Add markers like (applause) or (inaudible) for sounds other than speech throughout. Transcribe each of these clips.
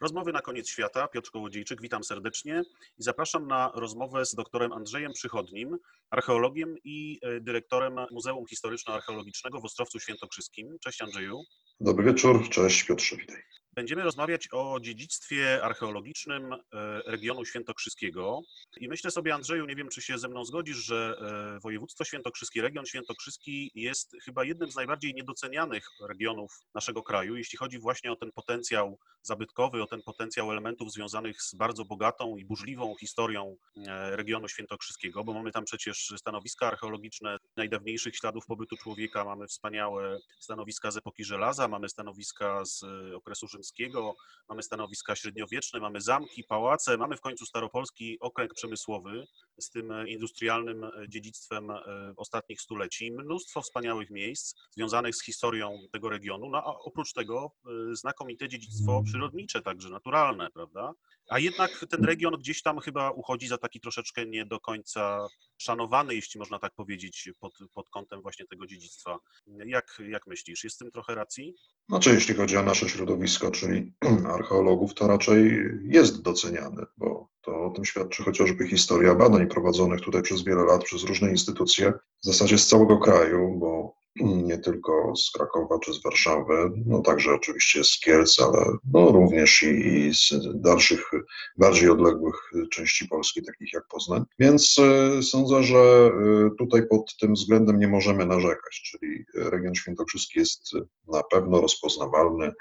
Rozmowy na koniec świata. Piotr Kołodziejczyk, witam serdecznie i zapraszam na rozmowę z doktorem Andrzejem Przychodnim, archeologiem i e, dyrektorem Muzeum Historyczno-Archeologicznego w Ostrowcu Świętokrzyskim. Cześć Andrzeju. Dobry wieczór, cześć Piotrze, witaj. Będziemy rozmawiać o dziedzictwie archeologicznym e, regionu świętokrzyskiego. I myślę sobie, Andrzeju, nie wiem, czy się ze mną zgodzisz, że e, województwo świętokrzyskie, region świętokrzyski jest chyba jednym z najbardziej niedocenianych regionów naszego kraju, jeśli chodzi właśnie o ten potencjał zabytkowy, o ten potencjał elementów związanych z bardzo bogatą i burzliwą historią e, regionu świętokrzyskiego, bo mamy tam przecież stanowiska archeologiczne najdawniejszych śladów pobytu człowieka, mamy wspaniałe stanowiska z epoki żelaza, mamy stanowiska z okresu rzymskiego, mamy stanowiska średniowieczne, mamy zamki, pałace, mamy w końcu staropolski okręg przemysłowy z tym industrialnym dziedzictwem e, ostatnich stuleci. Mnóstwo wspaniałych miejsc związanych z historią tego regionu, no a oprócz tego e, znakomite dziedzictwo przyrodnicze, także naturalne, prawda? A jednak ten region gdzieś tam chyba uchodzi za taki troszeczkę nie do końca szanowany, jeśli można tak powiedzieć, pod, pod kątem właśnie tego dziedzictwa. Jak, jak myślisz, jest w tym trochę racji? Znaczy, jeśli chodzi o nasze środowisko, czyli (clears throat) archeologów, to raczej jest doceniany, bo to o tym świadczy chociażby historia badań prowadzonych tutaj przez wiele lat przez różne instytucje, w zasadzie z całego kraju, bo nie tylko z Krakowa czy z Warszawy, no także oczywiście z Kielc, ale no również i, i z dalszych, bardziej odległych części Polski, takich jak Poznań. Więc y, sądzę, że y, tutaj pod tym względem nie możemy narzekać, czyli region świętokrzyski jest na pewno rozpoznawalny,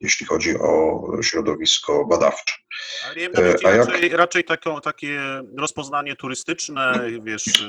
jeśli chodzi o środowisko badawcze. Ale wiem, to raczej, jak... raczej taką, takie rozpoznanie turystyczne, wiesz,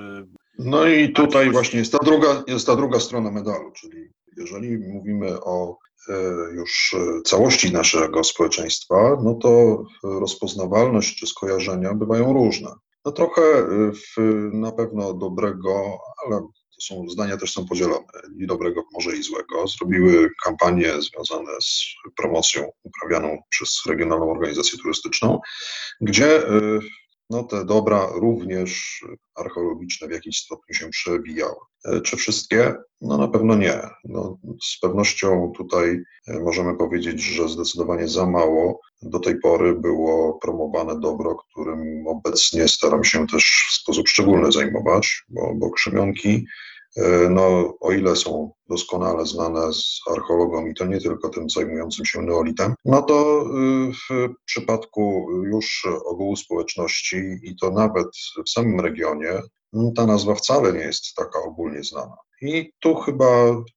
no i tutaj właśnie jest ta druga, jest ta druga strona medalu, czyli jeżeli mówimy o e, już całości naszego społeczeństwa, no to rozpoznawalność czy skojarzenia bywają różne. No trochę e, w, na pewno dobrego, ale to są, zdania też są podzielone, i dobrego, może i złego, zrobiły kampanie związane z promocją uprawianą przez Regionalną Organizację Turystyczną, gdzie e, no te dobra również archeologiczne w jakiś stopniu się przewijały. E, czy wszystkie? No na pewno nie. No, z pewnością tutaj e, możemy powiedzieć, że zdecydowanie za mało do tej pory było promowane dobro, którym obecnie staram się też w sposób szczególny zajmować, bo, bo krzemionki no, o ile są doskonale znane z archeologom i to nie tylko tym zajmującym się neolitem, no to y, w przypadku już ogółu społeczności i to nawet w samym regionie, ta nazwa wcale nie jest taka ogólnie znana. I tu chyba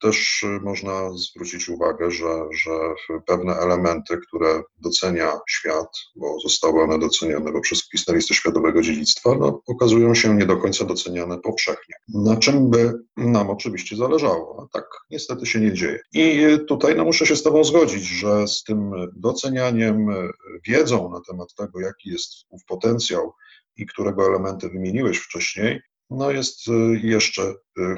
też można zwrócić uwagę, że, że pewne elementy, które docenia świat, bo zostały one docenione poprzez wpis na listę światowego dziedzictwa, no, okazują się nie do końca doceniane powszechnie. Na czym by nam oczywiście zależało, a tak niestety się nie dzieje. I tutaj no, muszę się z Tobą zgodzić, że z tym docenianiem, wiedzą na temat tego, jaki jest ów potencjał i którego elementy wymieniłeś wcześniej, no jest y, jeszcze y,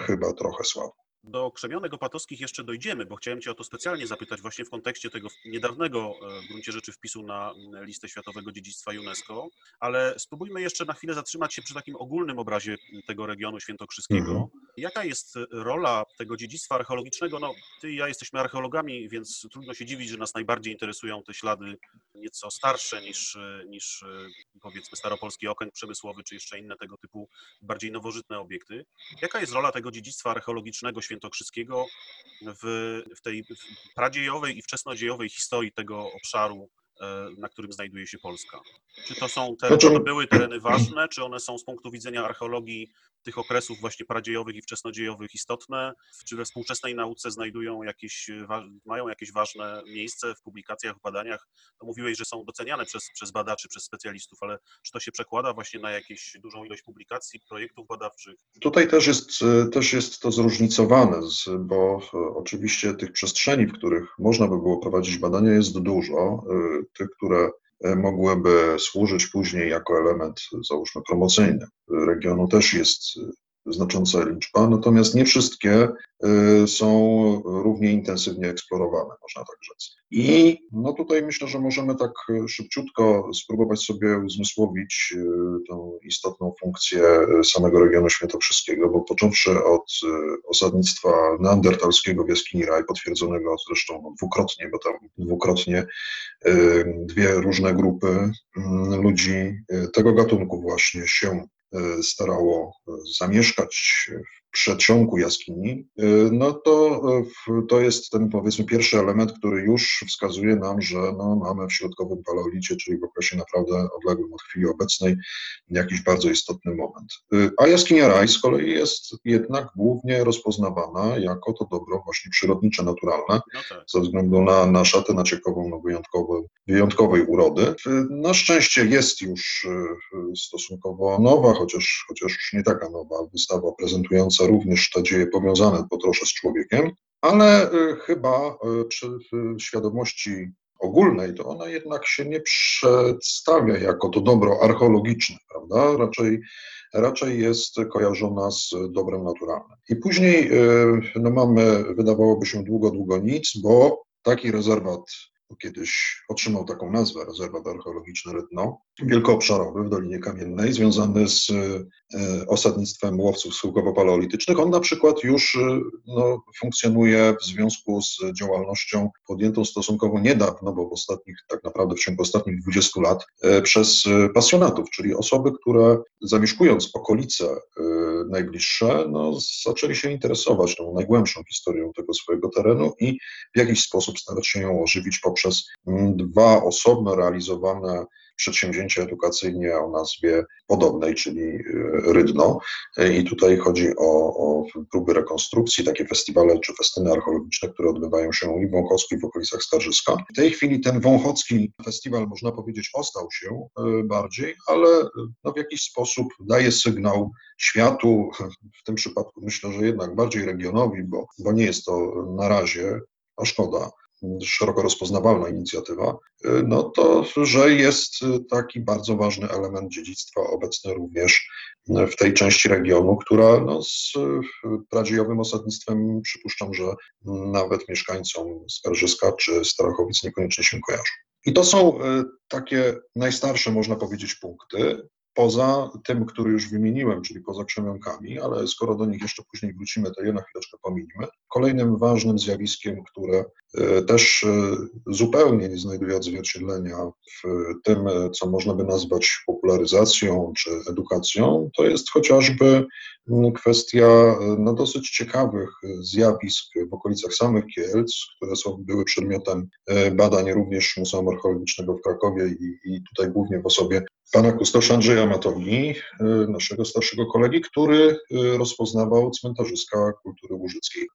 chyba trochę słabo. Do krzemionek opatowskich jeszcze dojdziemy, bo chciałem Cię o to specjalnie zapytać właśnie w kontekście tego niedawnego e, w gruncie rzeczy wpisu na listę Światowego Dziedzictwa UNESCO, ale spróbujmy jeszcze na chwilę zatrzymać się przy takim ogólnym obrazie tego regionu świętokrzyskiego. Mhm. Jaka jest rola tego dziedzictwa archeologicznego? No, Ty i ja jesteśmy archeologami, więc trudno się dziwić, że nas najbardziej interesują te ślady nieco starsze niż, niż e, powiedzmy staropolski okręg przemysłowy, czy jeszcze inne tego typu bardziej nowożytne obiekty. Jaka jest rola tego dziedzictwa archeologicznego świętokrzyskiego w, w tej pradziejowej i wczesnodziejowej historii tego obszaru, na którym znajduje się Polska. Czy to są tereny, znaczy- to były tereny ważne, czy one są z punktu widzenia archeologii tych okresów właśnie pradziejowych i wczesnodziejowych istotne? Czy we współczesnej nauce znajdują jakieś, mają jakieś ważne miejsce w publikacjach, w badaniach? To mówiłeś, że są doceniane przez, przez badaczy, przez specjalistów, ale czy to się przekłada właśnie na jakieś dużą ilość publikacji, projektów badawczych? Tutaj też jest, też jest to zróżnicowane, bo oczywiście tych przestrzeni, w których można by było prowadzić badania jest dużo. Tych, które E, mogłyby służyć później jako element, załóżmy, promocyjny. Regionu, też jest znacząca liczba, natomiast nie wszystkie y, są równie intensywnie eksplorowane, można tak rzec. I no tutaj myślę, że możemy tak szybciutko spróbować sobie uzmysłowić y, tą istotną funkcję samego regionu świętokrzyskiego, bo począwszy od y, osadnictwa neandertalskiego w jaskini Raj, potwierdzonego zresztą no, dwukrotnie, bo tam dwukrotnie dwie różne grupy ludzi tego gatunku właśnie się starało zamieszkać przedsionku jaskini, e, no to to jest ten powiedzmy pierwszy element, który już wskazuje nam, że no, mamy w środkowym paleolicie, czyli w okresie naprawdę odległym od chwili obecnej, jakiś bardzo istotny moment. A jaskinia Raj z kolei jest jednak głównie rozpoznawana jako to dobro właśnie przyrodnicze, naturalne, no tak. ze względu na, na szatę naciekową no, wyjątkowej, wyjątkowej urody. Na szczęście jest już stosunkowo nowa, chociaż, chociaż już nie taka nowa wystawa prezentująca również te dzieje powiązane po trosze z człowiekiem, ale y, chyba y, przy świadomości ogólnej, to ona jednak się nie przedstawia jako to dobro archeologiczne, prawda? Raczej, raczej jest kojarzona z dobrem naturalnym. I później y, no mamy, wydawałoby się długo, długo nic, bo taki rezerwat kiedyś otrzymał taką nazwę, rezerwat archeologiczny Rytno, wielkoobszarowy w Dolinie Kamiennej, związany z e, osadnictwem łowców schyłkowo-paleolitycznych. On na przykład już e, no, funkcjonuje w związku z działalnością podjętą stosunkowo niedawno, bo w ostatnich, tak naprawdę w ciągu ostatnich 20 lat, e, przez pasjonatów, czyli osoby, które zamieszkując okolice najbliższe, no, zaczęli się interesować tą najgłębszą historią tego swojego terenu i w jakiś sposób starać się ją ożywić poprzez mm, dwa osobno realizowane przedsięwzięcia edukacyjne o nazwie podobnej, czyli y, Rydno. I tutaj chodzi o, o próby rekonstrukcji, takie festiwale czy festyny archeologiczne, które odbywają się i w Wąchocku, i w okolicach Skarżyska. W tej chwili ten Wąchocki festiwal, można powiedzieć, ostał się y, bardziej, ale y, no, w jakiś sposób daje sygnał światu, w tym przypadku myślę, że jednak bardziej regionowi, bo, bo nie jest to na razie, a szkoda, szeroko rozpoznawalna inicjatywa, no to, że jest taki bardzo ważny element dziedzictwa obecny również w tej części regionu, która no, z pradziejowym osadnictwem przypuszczam, że nawet mieszkańcom Skarżyska czy Starachowic niekoniecznie się kojarzą. I to są takie najstarsze, można powiedzieć, punkty poza tym, który już wymieniłem, czyli poza krzemionkami, ale skoro do nich jeszcze później wrócimy, to je na chwileczkę pominimy. Kolejnym ważnym zjawiskiem, które też e, zupełnie nie znajduje odzwierciedlenia w tym, co można by nazwać popularyzacją czy edukacją, to jest chociażby kwestia e, no, dosyć ciekawych zjawisk w okolicach samych Kielc, które są, były przedmiotem badań również Muzeum Archeologicznego w Krakowie i, i tutaj głównie w osobie pana kustosza Andrzeja Matowni, naszego starszego kolegi, który rozpoznawał cmentarzyska kultury łużyckiej.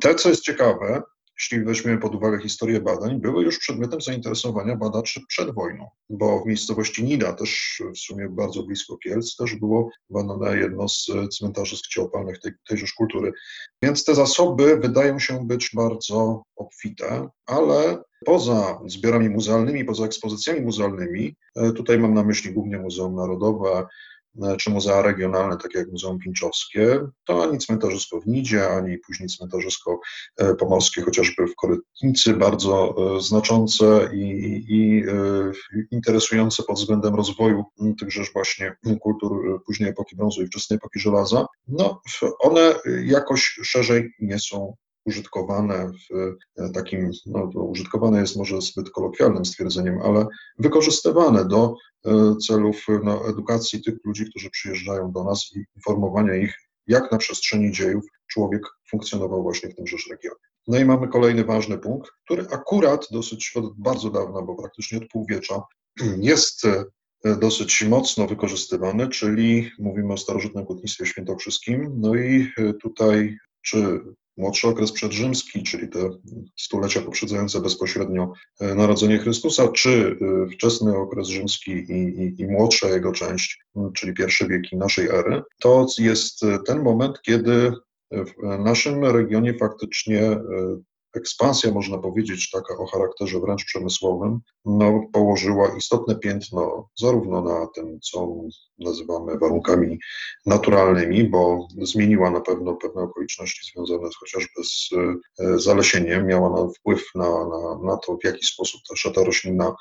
Te, co jest ciekawe, jeśli weźmiemy pod uwagę historię badań, były już przedmiotem zainteresowania badaczy przed wojną, bo w miejscowości Nida, też w sumie bardzo blisko Kielc, też było badane jedno z cmentarzy skciopalnych tej, tejżeż kultury. Więc te zasoby wydają się być bardzo obfite, ale poza zbiorami muzealnymi, poza ekspozycjami muzealnymi, e, tutaj mam na myśli głównie Muzeum Narodowe, czy muzea regionalne, takie jak Muzeum Pińczowskie, to ani cmentarzysko w Nidzie, ani później cmentarzysko e, pomorskie, chociażby w Korytnicy, bardzo e, znaczące i, i interesujące pod względem rozwoju tychżeż właśnie kultur później epoki brązu i wczesnej epoki żelaza. No, one jakoś szerzej nie są użytkowane w takim, no użytkowane jest może zbyt kolokwialnym stwierdzeniem, ale wykorzystywane do E, celów no, edukacji tych ludzi, którzy przyjeżdżają do nas i informowania ich, jak na przestrzeni dziejów człowiek funkcjonował właśnie w tymże regionie. No i mamy kolejny ważny punkt, który akurat dosyć od bardzo dawna, bo praktycznie od półwiecza, (clears throat) jest e, dosyć mocno wykorzystywany, czyli mówimy o starożytnym hutnictwie świętokrzyskim. No i e, tutaj czy młodszy okres przedrzymski, czyli te stulecia poprzedzające bezpośrednio e, narodzenie Chrystusa, czy e, wczesny okres rzymski i, i, i młodsza jego część, czyli pierwsze wieki naszej ery, to jest ten moment, kiedy w naszym regionie faktycznie e, ekspansja, można powiedzieć, taka o charakterze wręcz przemysłowym, no, położyła istotne piętno zarówno na tym, co nazywamy warunkami naturalnymi, bo zmieniła na pewno pewne okoliczności związane chociażby z e, zalesieniem, miała na wpływ na, na, na to, w jaki sposób ta szata roślinna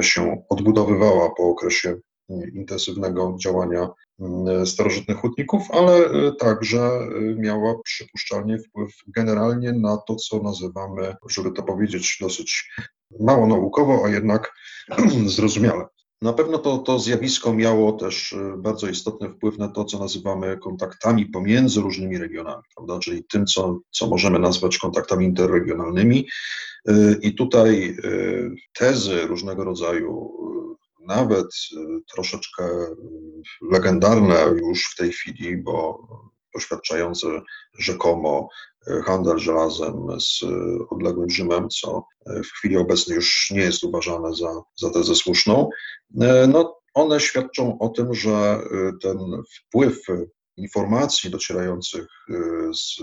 się odbudowywała po okresie intensywnego działania mm, starożytnych hutników, ale e, także e, miała przypuszczalnie wpływ generalnie na to, co nazywamy, żeby to powiedzieć dosyć mało naukowo, a jednak (clears throat) zrozumiale. Na pewno to, to zjawisko miało też e, bardzo istotny wpływ na to, co nazywamy kontaktami pomiędzy różnymi regionami, prawda? czyli tym, co, co możemy nazwać kontaktami interregionalnymi. I tutaj tezy różnego rodzaju nawet y, troszeczkę y, legendarne już w tej chwili, bo poświadczające rzekomo y, handel żelazem z odległym Rzymem, co w chwili obecnej już nie jest uważane za, za tezę słuszną, no one świadczą o tym, że ten wpływ informacji docierających z,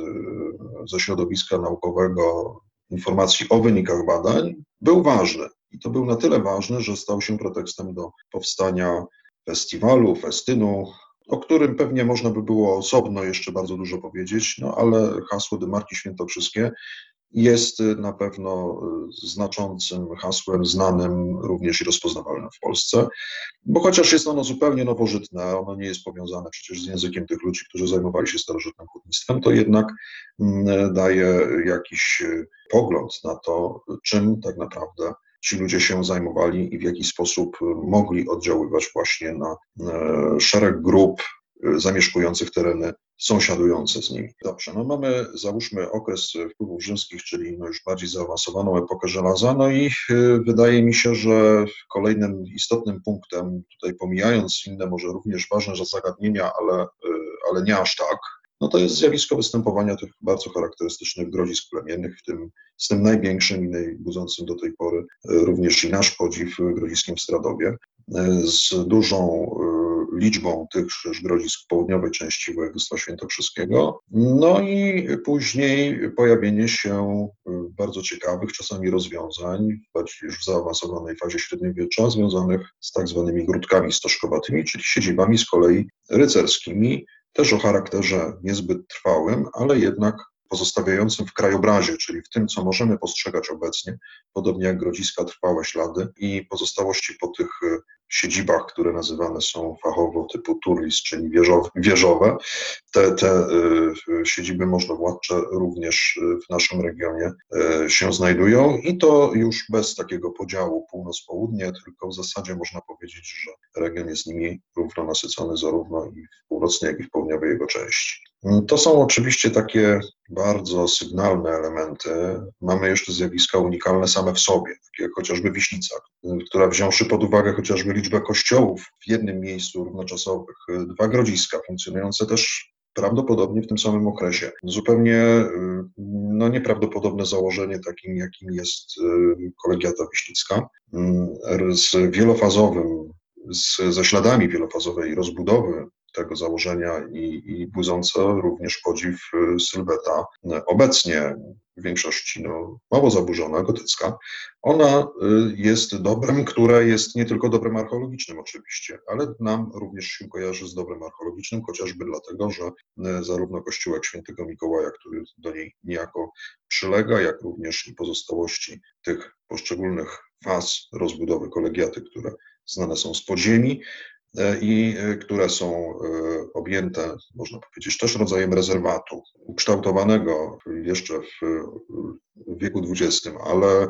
ze środowiska naukowego, informacji o wynikach badań był ważny. I to był na tyle ważny, że stał się pretekstem do powstania festiwalu, festynu, o którym pewnie można by było osobno jeszcze bardzo dużo powiedzieć, no ale hasło Dymarki Świętokrzyskie jest na pewno znaczącym hasłem, znanym również i rozpoznawalnym w Polsce, bo chociaż jest ono zupełnie nowożytne, ono nie jest powiązane przecież z językiem tych ludzi, którzy zajmowali się starożytnym hutnictwem, to jednak mm, daje jakiś pogląd na to, czym tak naprawdę ci ludzie się zajmowali i w jaki sposób mogli oddziaływać właśnie na e, szereg grup e, zamieszkujących tereny sąsiadujące z nimi. Dobrze, no mamy załóżmy okres wpływów rzymskich, czyli no już bardziej zaawansowaną epokę żelaza, no i e, wydaje mi się, że kolejnym istotnym punktem, tutaj pomijając inne może również ważne zagadnienia, ale, ale nie aż tak, no to jest zjawisko występowania tych bardzo charakterystycznych grodzisk plemiennych, w tym z tym największym i najbudzącym do tej pory e, również i nasz podziw grodziskiem w Stradowie, e, z dużą e, liczbą tych grodzisk w południowej części województwa świętokrzyskiego. No i później pojawienie się bardzo ciekawych czasami rozwiązań, już w zaawansowanej fazie średniowiecza, związanych z tak zwanymi grudkami stożkowatymi, czyli siedzibami z kolei rycerskimi, też o charakterze niezbyt trwałym, ale jednak pozostawiającym w krajobrazie, czyli w tym, co możemy postrzegać obecnie, podobnie jak grodziska, trwałe ślady i pozostałości po tych e, siedzibach, które nazywane są fachowo typu turlis, czyli wieżowe. Te, te e, siedziby możnowładcze również e, w naszym regionie się znajdują i to już bez takiego podziału północ-południe, tylko w zasadzie można powiedzieć, że region jest nimi równo nasycony zarówno i w północnej, jak i w południowej jego części. To są oczywiście takie bardzo sygnalne elementy. Mamy jeszcze zjawiska unikalne same w sobie, takie jak chociażby Wiśnica, która wziąwszy pod uwagę chociażby liczbę kościołów w jednym miejscu równoczasowych, dwa grodziska funkcjonujące też prawdopodobnie w tym samym okresie. Zupełnie no, nieprawdopodobne założenie takim, jakim jest y, kolegiata Wiśnicka, z wielofazowym, z, ze śladami wielofazowej rozbudowy tego założenia i, i budzące również podziw y, sylweta obecnie w większości no, mało zaburzona, gotycka. Ona y, jest dobrem, które jest nie tylko dobrem archeologicznym oczywiście, ale nam również się kojarzy z dobrem archeologicznym, chociażby dlatego, że y, zarówno kościółek świętego Mikołaja, który do niej niejako przylega, jak również i pozostałości tych poszczególnych faz rozbudowy kolegiaty, które znane są z podziemi, i e, które są e, objęte, można powiedzieć, też rodzajem rezerwatu, ukształtowanego jeszcze w wieku XX, ale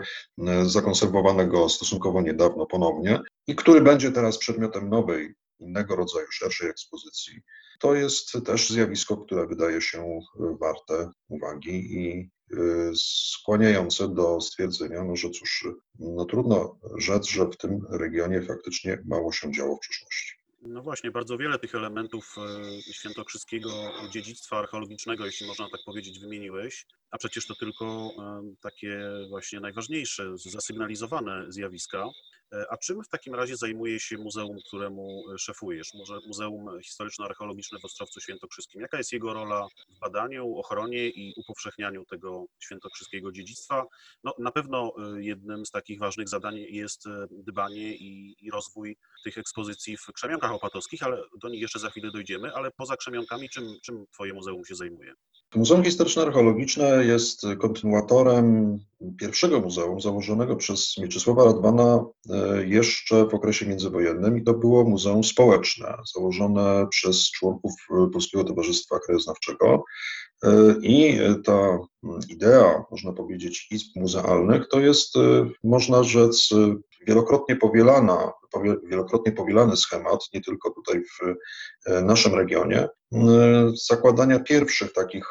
zakonserwowanego stosunkowo niedawno ponownie i który będzie teraz przedmiotem nowej, innego rodzaju, szerszej ekspozycji. To jest też zjawisko, które wydaje się warte uwagi i skłaniające do stwierdzenia, no, że cóż, no trudno rzec, że w tym regionie faktycznie mało się działo w przeszłości. No właśnie, bardzo wiele tych elementów e, świętokrzyskiego dziedzictwa archeologicznego, jeśli można tak powiedzieć, wymieniłeś, a przecież to tylko e, takie właśnie najważniejsze, zasygnalizowane zjawiska. E, a czym w takim razie zajmuje się muzeum, któremu e, szefujesz? Może Muzeum Historyczno-Archeologiczne w Ostrowcu Świętokrzyskim. Jaka jest jego rola w badaniu, ochronie i upowszechnianiu tego świętokrzyskiego dziedzictwa? No, na pewno e, jednym z takich ważnych zadań jest dbanie i, i rozwój tych ekspozycji w Krzemionkach Opatowskich, ale do nich jeszcze za chwilę dojdziemy. Ale poza Krzemionkami, czym, czym Twoje muzeum się zajmuje? Muzeum Historyczno-Archeologiczne jest kontynuatorem pierwszego muzeum założonego przez Mieczysława Radwana e, jeszcze w okresie międzywojennym i to było Muzeum Społeczne, założone przez członków Polskiego Towarzystwa Krajoznawczego. E, I ta idea, można powiedzieć, izb muzealnych, to jest, e, można rzec, wielokrotnie powielana, wielokrotnie powielany schemat, nie tylko tutaj w naszym regionie, zakładania pierwszych takich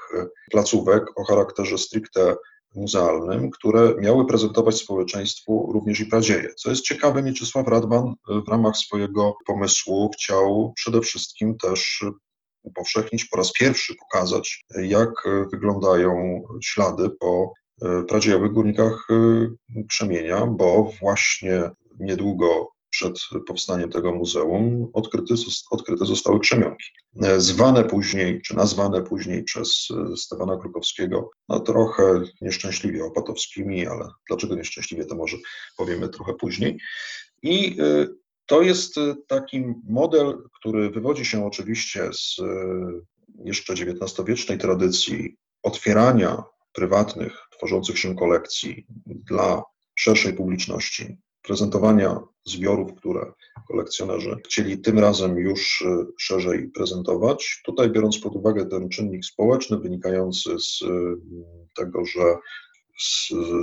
placówek o charakterze stricte muzealnym, które miały prezentować społeczeństwu również i pradzieje. Co jest ciekawe, Mieczysław Radwan w ramach swojego pomysłu chciał przede wszystkim też upowszechnić, po raz pierwszy pokazać, jak wyglądają ślady po pradziejowych górnikach krzemienia, bo właśnie niedługo przed powstaniem tego muzeum odkryte, odkryte zostały krzemionki. Zwane później, czy nazwane później przez e, Stefana Krukowskiego, no trochę nieszczęśliwie opatowskimi, ale dlaczego nieszczęśliwie, to może powiemy trochę później. I e, to jest taki model, który wywodzi się oczywiście z jeszcze XIX-wiecznej tradycji otwierania prywatnych, tworzących się kolekcji dla szerszej publiczności, prezentowania zbiorów, które kolekcjonerzy chcieli tym razem już e, szerzej prezentować. Tutaj biorąc pod uwagę ten czynnik społeczny wynikający z e, tego, że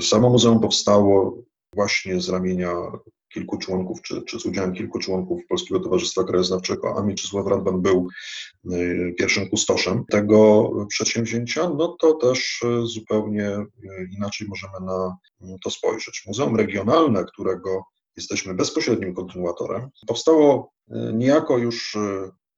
samo muzeum powstało właśnie z ramienia kilku członków, czy, czy z udziałem kilku członków Polskiego Towarzystwa Krajoznawczego, a Mieczysław Radwan był e, pierwszym kustoszem tego przedsięwzięcia, no to też zupełnie inaczej możemy na to spojrzeć. Muzeum Regionalne, którego jesteśmy bezpośrednim kontynuatorem. Powstało niejako już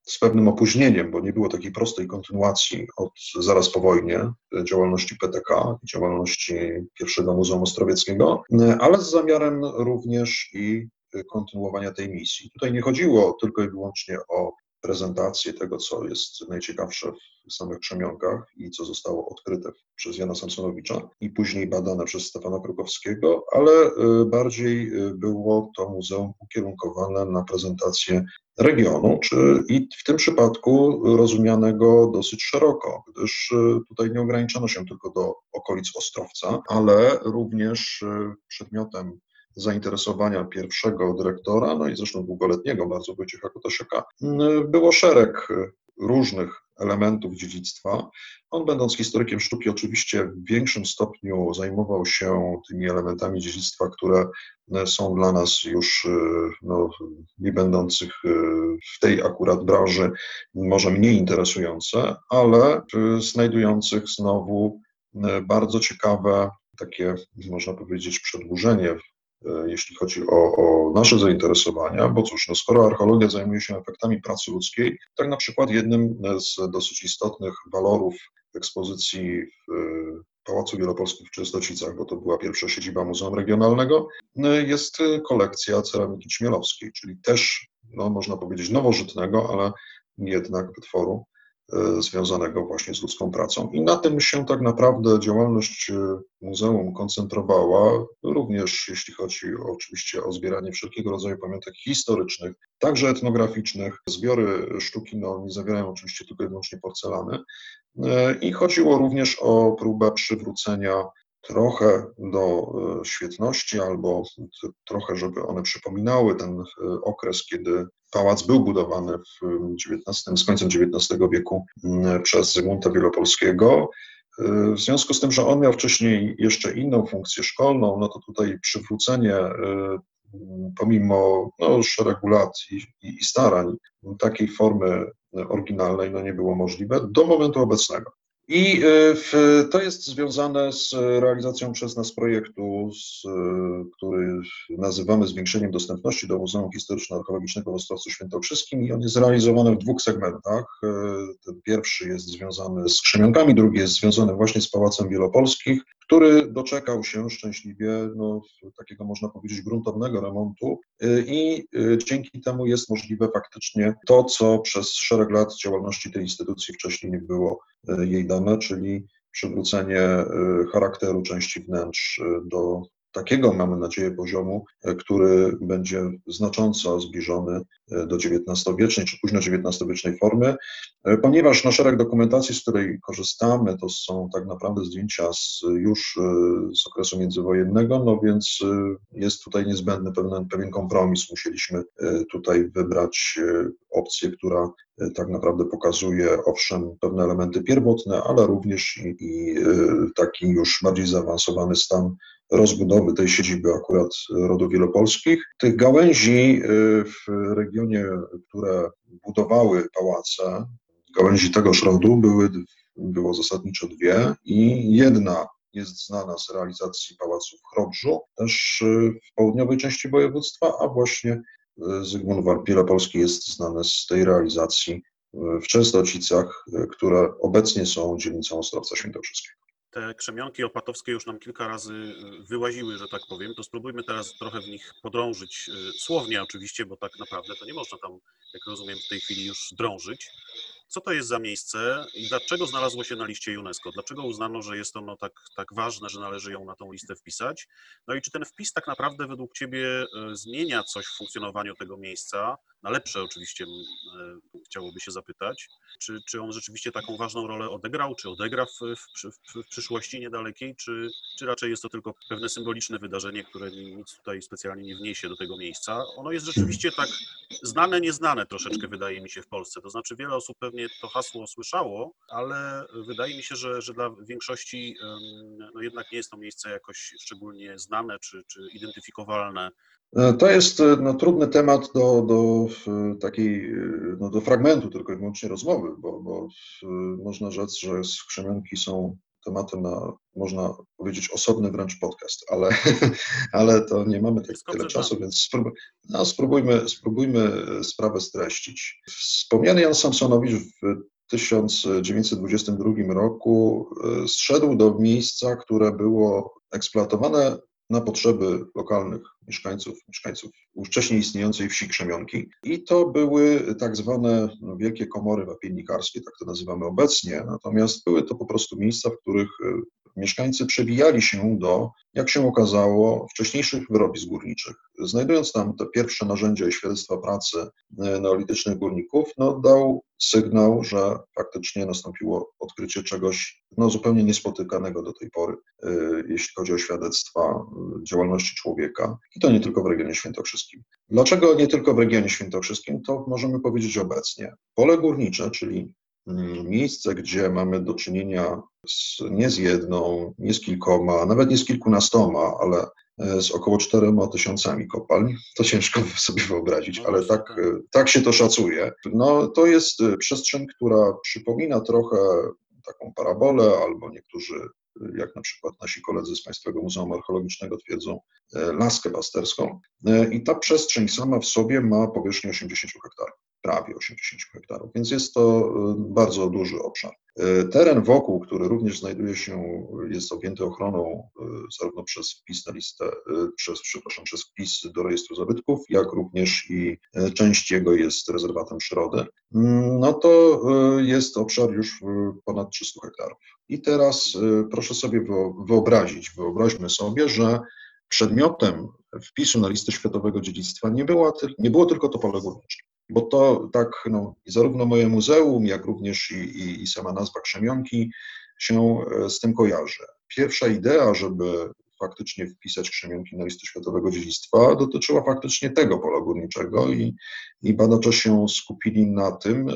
z pewnym opóźnieniem, bo nie było takiej prostej kontynuacji od zaraz po wojnie e, działalności PTK, działalności pierwszego Muzeum Ostrowieckiego, ale z zamiarem również i kontynuowania tej misji. Tutaj nie chodziło tylko i wyłącznie o prezentację tego, co jest najciekawsze w samych krzemionkach i co zostało odkryte przez Jana Samsonowicza i później badane przez Stefana Krukowskiego, ale bardziej było to muzeum ukierunkowane na prezentację regionu, czy i w tym przypadku rozumianego dosyć szeroko, gdyż y, tutaj nie ograniczono się tylko do okolic Ostrowca, ale również przedmiotem zainteresowania pierwszego dyrektora, no i zresztą długoletniego bardzo Wojciecha Kotasiaka, było szereg różnych elementów dziedzictwa. On, będąc historykiem sztuki, oczywiście w większym stopniu zajmował się tymi elementami dziedzictwa, które są dla nas już no, nie będących w tej akurat branży może mniej interesujące, ale znajdujących znowu bardzo ciekawe takie, można powiedzieć, przedłużenie E, jeśli chodzi o, o, nasze zainteresowania, bo cóż, no skoro archeologia zajmuje się efektami pracy ludzkiej, tak na przykład jednym z dosyć istotnych walorów ekspozycji w e, Pałacu Wielopolskim w Częstocicach, bo to była pierwsza siedziba Muzeum Regionalnego, e, jest kolekcja ceramiki ćmielowskiej, czyli też, no, można powiedzieć, nowożytnego, ale jednak wytworu. E, związanego właśnie z ludzką pracą. I na tym się tak naprawdę działalność e, muzeum koncentrowała, również jeśli chodzi oczywiście o zbieranie wszelkiego rodzaju pamiątek historycznych, także etnograficznych. Zbiory sztuki no, nie zawierają oczywiście tylko i wyłącznie porcelany. E, I chodziło również o próbę przywrócenia trochę do świetności albo trochę, żeby one przypominały ten okres, kiedy Pałac był budowany w XIX, z końcem XIX wieku mm, przez Zygmunta Wielopolskiego. Y, w związku z tym, że on miał wcześniej jeszcze inną funkcję szkolną, no to tutaj przywrócenie, y, pomimo no, szeregu lat i, i starań, takiej formy oryginalnej no, nie było możliwe do momentu obecnego. I e, w, to jest związane z realizacją przez nas projektu, z, e, który nazywamy zwiększeniem dostępności do Muzeum Historyczno-Archeologicznego w Ostrowcu Świętokrzyskim i on jest realizowany w dwóch segmentach. E, ten pierwszy jest związany z Krzemionkami, drugi jest związany właśnie z Pałacem Wielopolskich, który doczekał się szczęśliwie no, takiego, można powiedzieć, gruntownego remontu i dzięki temu jest możliwe faktycznie to, co przez szereg lat działalności tej instytucji wcześniej nie było jej dane, czyli przywrócenie charakteru części wnętrz do takiego, mamy nadzieję, poziomu, e, który będzie znacząco zbliżony e, do XIX-wiecznej czy późno XIX-wiecznej formy, e, ponieważ na szereg dokumentacji, z której korzystamy, to są tak naprawdę zdjęcia z, już z okresu międzywojennego, no więc jest tutaj niezbędny pewien, pewien kompromis. Musieliśmy tutaj wybrać opcję, która tak naprawdę pokazuje, owszem, pewne elementy pierwotne, ale również i, i taki już bardziej zaawansowany stan rozbudowy tej siedziby akurat rodów wielopolskich. Tych gałęzi y, w regionie, które budowały pałace, gałęzi tegoż rodu były, było zasadniczo dwie i jedna jest znana z realizacji pałacu w Chrobrzu, też y, w południowej części województwa, a właśnie Zygmunt Wielopolski jest znany z tej realizacji w Częstocicach, które obecnie są dzielnicą Ostrowca Świętokrzyskiego te krzemionki opatowskie już nam kilka razy y, wyłaziły, że tak powiem, to spróbujmy teraz trochę w nich podrążyć, y, słownie oczywiście, bo tak naprawdę to nie można tam, jak rozumiem, w tej chwili już drążyć. Co to jest za miejsce i dlaczego znalazło się na liście UNESCO? Dlaczego uznano, że jest ono tak, tak ważne, że należy ją na tą listę wpisać? No i czy ten wpis tak naprawdę według Ciebie y, zmienia coś w funkcjonowaniu tego miejsca? Na lepsze oczywiście chciałoby się zapytać. Czy, czy on rzeczywiście taką ważną rolę odegrał, czy odegra w, w, w, przyszłości niedalekiej, czy, czy raczej jest to tylko pewne symboliczne wydarzenie, które nic tutaj specjalnie nie wniesie do tego miejsca? Ono jest rzeczywiście tak znane, nieznane troszeczkę wydaje mi się w Polsce. To znaczy wiele osób pewnie to hasło słyszało, ale wydaje mi się, że, że dla większości no jednak nie jest to miejsce jakoś szczególnie znane czy, czy identyfikowalne E, to jest e, no, trudny temat do, do takiej, e, no, do fragmentu tylko i wyłącznie rozmowy, bo, bo można rzec, że skrzynki są tematem na, można powiedzieć, osobny wręcz podcast, ale, (laughs) ale to nie mamy tak tyle czasu, więc spróbuj, no, spróbujmy, spróbujmy sprawę streścić. Wspomniany Jan Samsonowicz w 1922 roku zszedł do miejsca, które było eksploatowane na potrzeby lokalnych mieszkańców, mieszkańców wcześniej istniejącej wsi Krzemionki. I to były tak zwane no, wielkie komory wapiennikarskie, tak to nazywamy obecnie, natomiast były to po prostu miejsca, w których e, mieszkańcy przebijali się do, jak się okazało, wcześniejszych wyrobisk górniczych. Znajdując tam te pierwsze narzędzia i świadectwa pracy e, neolitycznych górników, no, dał sygnał, że faktycznie nastąpiło odkrycie czegoś no, zupełnie niespotykanego do tej pory, e, jeśli chodzi o świadectwa e, działalności człowieka. I to nie tylko w regionie świętokrzyskim. Dlaczego nie tylko w regionie świętokrzyskim? To możemy powiedzieć obecnie. Pole górnicze, czyli miejsce, gdzie mamy do czynienia z, nie z jedną, nie z kilkoma, nawet nie z kilkunastoma, ale e, z około czterema tysiącami kopalń. To ciężko (laughs) sobie wyobrazić, no ale tak, tak. E, tak się to szacuje. No, to jest e, przestrzeń, która przypomina trochę taką parabolę, albo niektórzy, jak na przykład nasi koledzy z Państwowego Muzeum Archeologicznego twierdzą, laskę pasterską. I ta przestrzeń sama w sobie ma powierzchnię 80 hektarów prawie 80 hektarów, więc jest to y, bardzo duży obszar. Y, teren wokół, który również znajduje się, jest objęty ochroną y, zarówno przez wpis na listę, przez, przepraszam, przez wpis do rejestru zabytków, jak również i część jego jest rezerwatem przyrody, mm, no to jest obszar już ponad 300 hektarów. I teraz proszę sobie wyobrazić, wyobraźmy sobie, że przedmiotem wpisu na listę światowego dziedzictwa nie, była, nie było tylko to pole górnicze bo to tak, no, zarówno moje muzeum, jak również i, i, i sama nazwa Krzemionki się e, z tym kojarzy. Pierwsza idea, żeby faktycznie wpisać Krzemionki na listę światowego dziedzictwa, dotyczyła faktycznie tego pola górniczego i, i badacze się skupili na tym. E,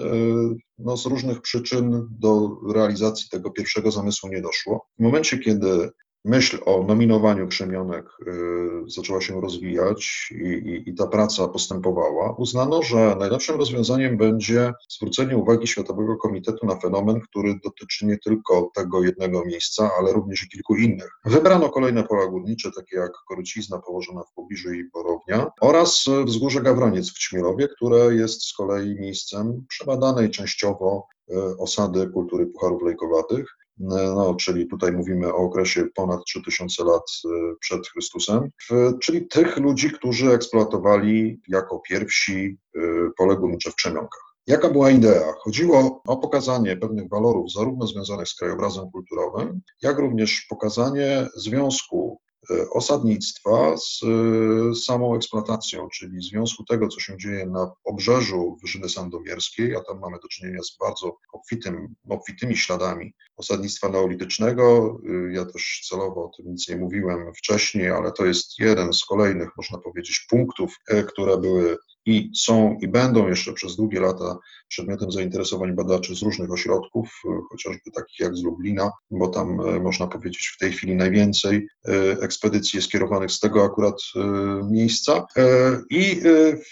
no, z różnych przyczyn do realizacji tego pierwszego zamysłu nie doszło. W momencie, kiedy myśl o nominowaniu krzemionek y, zaczęła się rozwijać i, i, i, ta praca postępowała, uznano, że najlepszym rozwiązaniem będzie zwrócenie uwagi Światowego Komitetu na fenomen, który dotyczy nie tylko tego jednego miejsca, ale również i kilku innych. Wybrano kolejne pola górnicze, takie jak Korycizna położona w pobliżu i Borownia oraz wzgórze Gawroniec w Ćmielowie, które jest z kolei miejscem przebadanej częściowo y, osady kultury pucharów lejkowatych no, czyli tutaj mówimy o okresie ponad 3000 lat przed Chrystusem, czyli tych ludzi, którzy eksploatowali jako pierwsi pole górnicze w Krzemionkach. Jaka była idea? Chodziło o pokazanie pewnych walorów, zarówno związanych z krajobrazem kulturowym, jak również pokazanie związku osadnictwa z e, samą eksploatacją, czyli związku tego, co się dzieje na obrzeżu Wyżyny Sandomierskiej, a tam mamy do czynienia z bardzo obfitym, obfitymi śladami osadnictwa neolitycznego. E, ja też celowo o tym nic nie mówiłem wcześniej, ale to jest jeden z kolejnych, można powiedzieć, punktów, które były i są i będą jeszcze przez długie lata przedmiotem zainteresowań badaczy z różnych ośrodków, e, chociażby takich jak z Lublina, bo tam e, można powiedzieć w tej chwili najwięcej e, ekspedycji jest kierowanych z tego akurat miejsca i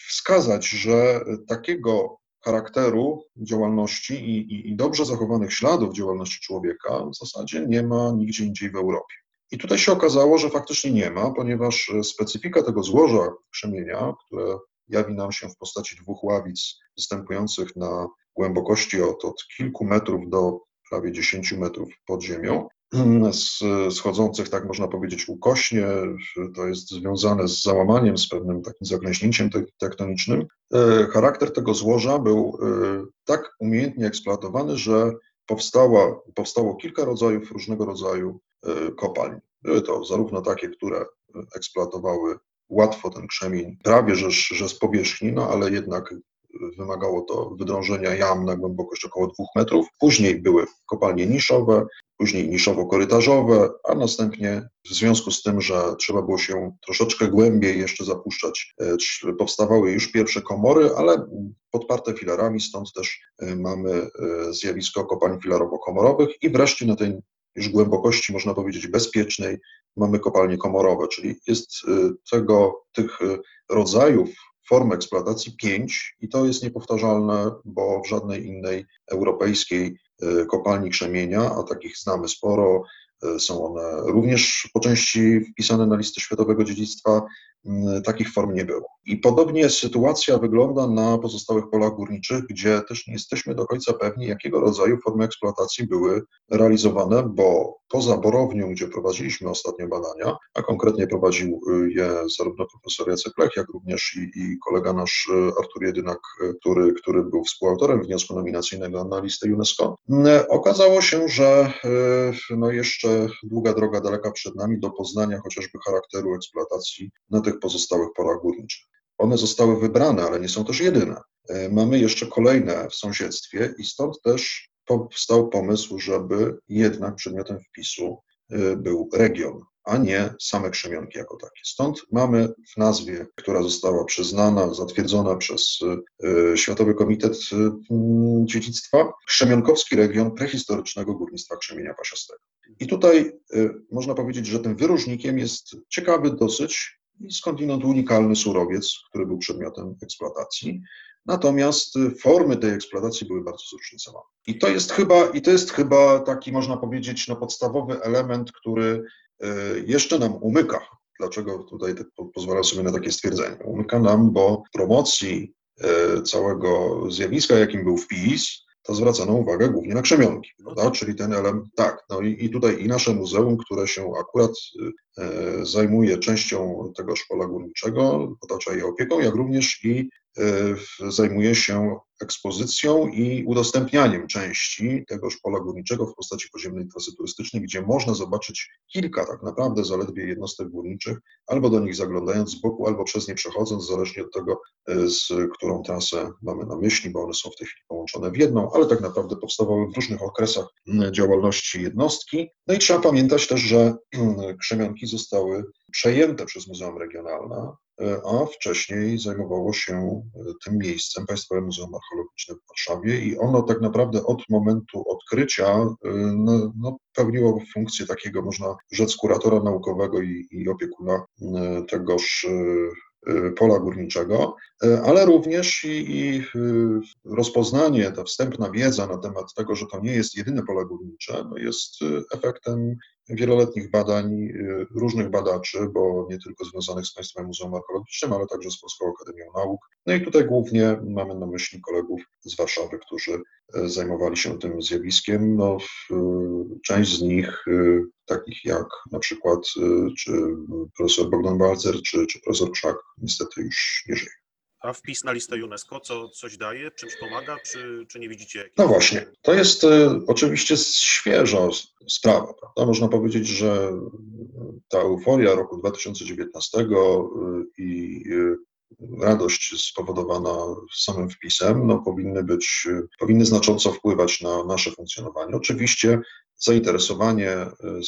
wskazać, że takiego charakteru działalności i, i, i dobrze zachowanych śladów działalności człowieka w zasadzie nie ma nigdzie indziej w Europie. I tutaj się okazało, że faktycznie nie ma, ponieważ specyfika tego złoża krzemienia, które jawi nam się w postaci dwóch ławic występujących na głębokości od, od kilku metrów do prawie 10 metrów pod ziemią, schodzących, tak można powiedzieć, ukośnie. To jest związane z załamaniem, z pewnym takim zaklęśnięciem tektonicznym. E, charakter tego złoża był e, tak umiejętnie eksploatowany, że powstała, powstało kilka rodzajów różnego rodzaju e, kopalń. Były to zarówno takie, które eksploatowały łatwo ten krzemień, prawie że, że z powierzchni, no ale jednak wymagało to wydrążenia jam na głębokość około dwóch metrów. Później były kopalnie niszowe, później niszowo-korytarzowe, a następnie w związku z tym, że trzeba było się troszeczkę głębiej jeszcze zapuszczać, e, powstawały już pierwsze komory, ale podparte filarami, stąd też e, mamy e, zjawisko kopalń filarowo-komorowych i wreszcie na tej już głębokości, można powiedzieć, bezpiecznej mamy kopalnie komorowe, czyli jest y, tego, tych y, rodzajów form eksploatacji pięć i to jest niepowtarzalne, bo w żadnej innej europejskiej y, kopalni krzemienia, a takich znamy sporo, są one również po części wpisane na listę światowego dziedzictwa takich form nie było. I podobnie sytuacja wygląda na pozostałych polach górniczych, gdzie też nie jesteśmy do końca pewni, jakiego rodzaju formy eksploatacji były realizowane, bo poza Borownią, gdzie prowadziliśmy ostatnie badania, a konkretnie prowadził y, je zarówno profesor Jacek Lech, jak również i, i kolega nasz y, Artur Jedynak, y, który, który był współautorem wniosku nominacyjnego na listę UNESCO, okazało się, że no jeszcze długa droga daleka przed nami do poznania chociażby charakteru eksploatacji na tych tych pozostałych porach górniczych. One zostały wybrane, ale nie są też jedyne. E, mamy jeszcze kolejne w sąsiedztwie i stąd też powstał pomysł, żeby jednak przedmiotem wpisu e, był region, a nie same krzemionki jako takie. Stąd mamy w nazwie, która została przyznana, zatwierdzona przez e, Światowy Komitet Dziedzictwa, Krzemionkowski Region Prehistorycznego Górnictwa Krzemienia Pasiastego. I tutaj można powiedzieć, że tym wyróżnikiem jest ciekawy dosyć i skądinąd unikalny surowiec, który był przedmiotem eksploatacji. Natomiast formy tej eksploatacji były bardzo zróżnicowane. I to jest chyba, i to jest chyba taki, można powiedzieć, no, podstawowy element, który e, jeszcze nam umyka. Dlaczego tutaj pozwalam sobie na takie stwierdzenie? Umyka nam, bo promocji e, całego zjawiska, jakim był wpis, to zwracano uwagę głównie na krzemionki, prawda? czyli ten element, tak, no i, i tutaj i nasze muzeum, które się akurat e, zajmuje częścią tego szkoła górniczego, otacza je opieką, jak również i E, zajmuje się ekspozycją i udostępnianiem części tegoż pola górniczego w postaci podziemnej trasy turystycznej, gdzie można zobaczyć kilka tak naprawdę zaledwie jednostek górniczych, albo do nich zaglądając z boku, albo przez nie przechodząc, zależnie od tego, e, z którą trasę mamy na myśli, bo one są w tej chwili połączone w jedną, ale tak naprawdę powstawały w różnych okresach działalności jednostki. No i trzeba pamiętać też, że (clears throat) krzemionki zostały przejęte przez Muzeum Regionalne, a wcześniej zajmowało się e, tym miejscem Państwowe Muzeum Archeologiczne w Warszawie i ono tak naprawdę od momentu odkrycia e, no, no, pełniło funkcję takiego, można rzec, kuratora naukowego i, i opiekuna tegoż pola górniczego, ale również i, i, rozpoznanie, ta wstępna wiedza na temat tego, że to nie jest jedyne pole górnicze, no jest efektem wieloletnich badań y, różnych badaczy, bo nie tylko związanych z Państwowym Muzeum Archeologicznym, ale także z Polską Akademią Nauk. No i tutaj głównie mamy na myśli kolegów z Warszawy, którzy y, zajmowali się tym zjawiskiem. No, część z nich, takich jak na przykład czy profesor Bogdan Balcer, czy, czy profesor Krzak, niestety już nie żyje. A wpis na listę UNESCO co, coś daje, czymś pomaga, czy, czy nie widzicie? No właśnie, to jest y, oczywiście świeża sprawa. Prawda? Można powiedzieć, że ta euforia roku 2019 y, i y, radość spowodowana samym wpisem, no, powinny być, powinny znacząco wpływać na nasze funkcjonowanie. Oczywiście zainteresowanie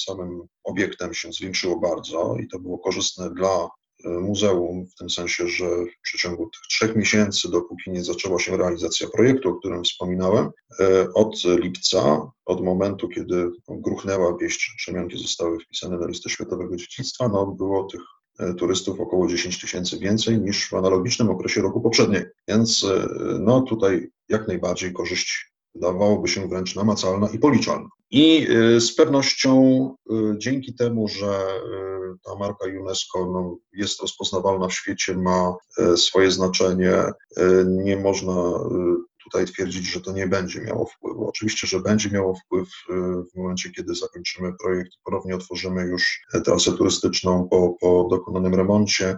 samym obiektem się zwiększyło bardzo i to było korzystne dla muzeum, w tym sensie, że w przeciągu tych trzech miesięcy, dopóki nie zaczęła się realizacja projektu, o którym wspominałem, e, od lipca, od momentu, kiedy gruchnęła wieść, że Szemionki zostały wpisane na listę światowego dziedzictwa, no, było tych e, turystów około 10 tysięcy więcej niż w analogicznym okresie roku poprzedniego. Więc e, no, tutaj jak najbardziej korzyść wydawałoby się wręcz namacalna i policzalna. I z pewnością dzięki temu, że ta marka UNESCO no, jest rozpoznawalna w świecie, ma swoje znaczenie. Nie można tutaj twierdzić, że to nie będzie miało wpływu. Oczywiście, że będzie miało wpływ w momencie, kiedy zakończymy projekt, ponownie otworzymy już trasę turystyczną po, po dokonanym remoncie.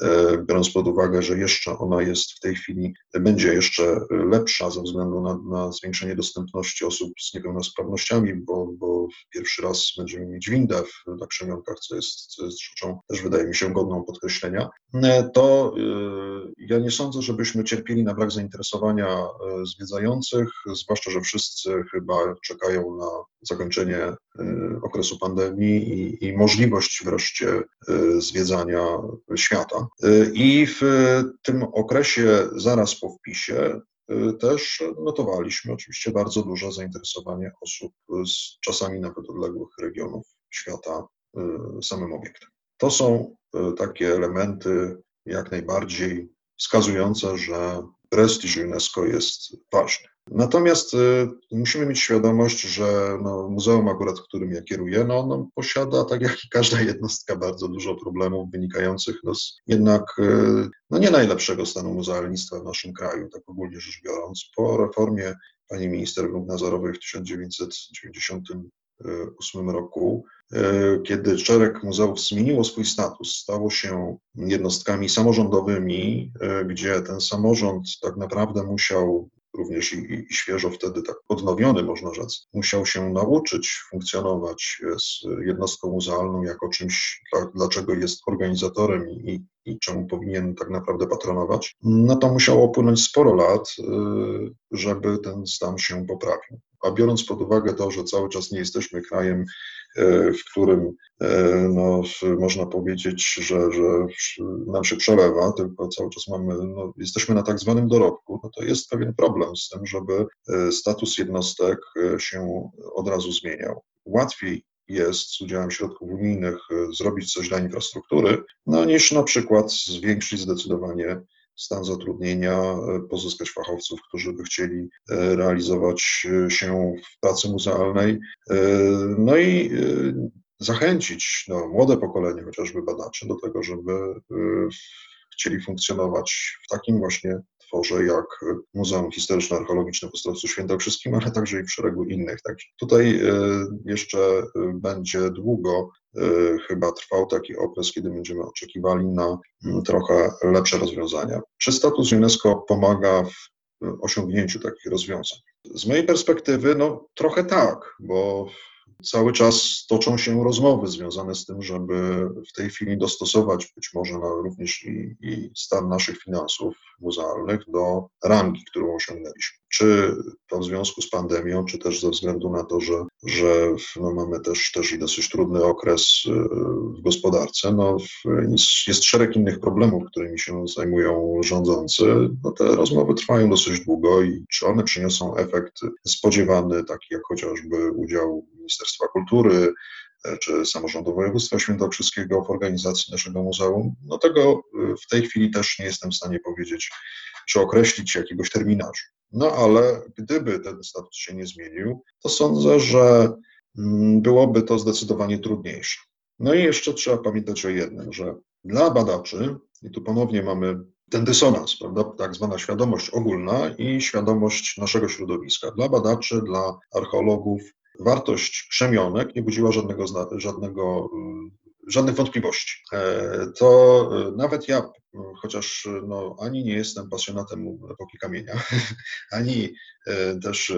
E, biorąc pod uwagę, że jeszcze ona jest w tej chwili, będzie jeszcze lepsza ze względu na, na zwiększenie dostępności osób z niepełnosprawnościami, bo, bo pierwszy raz będziemy mieć windę w, na Krzemionkach, co jest, co jest rzeczą też wydaje mi się godną podkreślenia, e, to e, ja nie sądzę, żebyśmy cierpieli na brak zainteresowania zwiedzających, zwłaszcza, że wszyscy chyba czekają na zakończenie okresu pandemii i, i możliwość wreszcie zwiedzania świata. I w tym okresie zaraz po wpisie też notowaliśmy oczywiście bardzo duże zainteresowanie osób z czasami nawet odległych regionów świata samym obiektem. To są takie elementy jak najbardziej wskazujące, że prestiż UNESCO jest ważny. Natomiast y, musimy mieć świadomość, że no, muzeum akurat, którym ja kieruję, no, no, posiada, tak jak i każda jednostka, bardzo dużo problemów wynikających no, z jednak y, no, nie najlepszego stanu muzealnictwa w naszym kraju, tak ogólnie rzecz biorąc. Po reformie pani minister grup w 1998 roku, y, kiedy szereg muzeów zmieniło swój status, stało się jednostkami samorządowymi, y, gdzie ten samorząd tak naprawdę musiał również i, i, świeżo wtedy tak odnowiony, można rzec, musiał się nauczyć funkcjonować z jednostką muzealną jako czymś, dla, dlaczego jest organizatorem i, i czemu powinien tak naprawdę patronować, no to musiało upłynąć sporo lat, y, żeby ten stan się poprawił. A biorąc pod uwagę to, że cały czas nie jesteśmy krajem E, w którym e, no, można powiedzieć, że, że nam się przelewa, tylko cały czas mamy, no, jesteśmy na tak zwanym dorobku, no to jest pewien problem z tym, żeby e, status jednostek się od razu zmieniał. Łatwiej jest z udziałem środków unijnych zrobić coś dla infrastruktury, no, niż na przykład zwiększyć zdecydowanie stan zatrudnienia, e, pozyskać fachowców, którzy by chcieli e, realizować e, się w pracy muzealnej, no i zachęcić no, młode pokolenie, chociażby badaczy, do tego, żeby chcieli funkcjonować w takim właśnie tworze jak Muzeum Historyczno-Archeologiczne w Ostrowcu Świętokrzyskim, ale także i w szeregu innych. Tak, tutaj jeszcze będzie długo Y, chyba trwał taki okres, kiedy będziemy oczekiwali na mm, trochę lepsze rozwiązania. Czy status UNESCO pomaga w osiągnięciu takich rozwiązań? Z mojej perspektywy, no trochę tak, bo cały czas toczą się rozmowy związane z tym, żeby w tej chwili dostosować być może również i, i stan naszych finansów muzealnych do rangi, którą osiągnęliśmy. Czy to w związku z pandemią, czy też ze względu na to, że, że no mamy też, też i dosyć trudny okres y, w gospodarce. No, jest szereg innych problemów, którymi się zajmują rządzący. No, te rozmowy trwają dosyć długo i czy one przyniosą efekt spodziewany, taki jak chociażby udział Ministerstwa Kultury, e, czy samorządu województwa świętokrzyskiego w organizacji naszego muzeum. No tego e, w tej chwili też nie jestem w stanie powiedzieć, czy określić jakiegoś terminarzu. No ale gdyby ten status się nie zmienił, to sądzę, że mm, byłoby to zdecydowanie trudniejsze. No i jeszcze trzeba pamiętać o jednym, że dla badaczy, i tu ponownie mamy ten dysonans, prawda, tak zwana świadomość ogólna i świadomość naszego środowiska. Dla badaczy, dla archeologów wartość krzemionek nie budziła żadnego, żadnego mm, żadnych wątpliwości. E, to e, nawet ja, chociaż no, ani nie jestem pasjonatem epoki kamienia, (laughs) ani e, też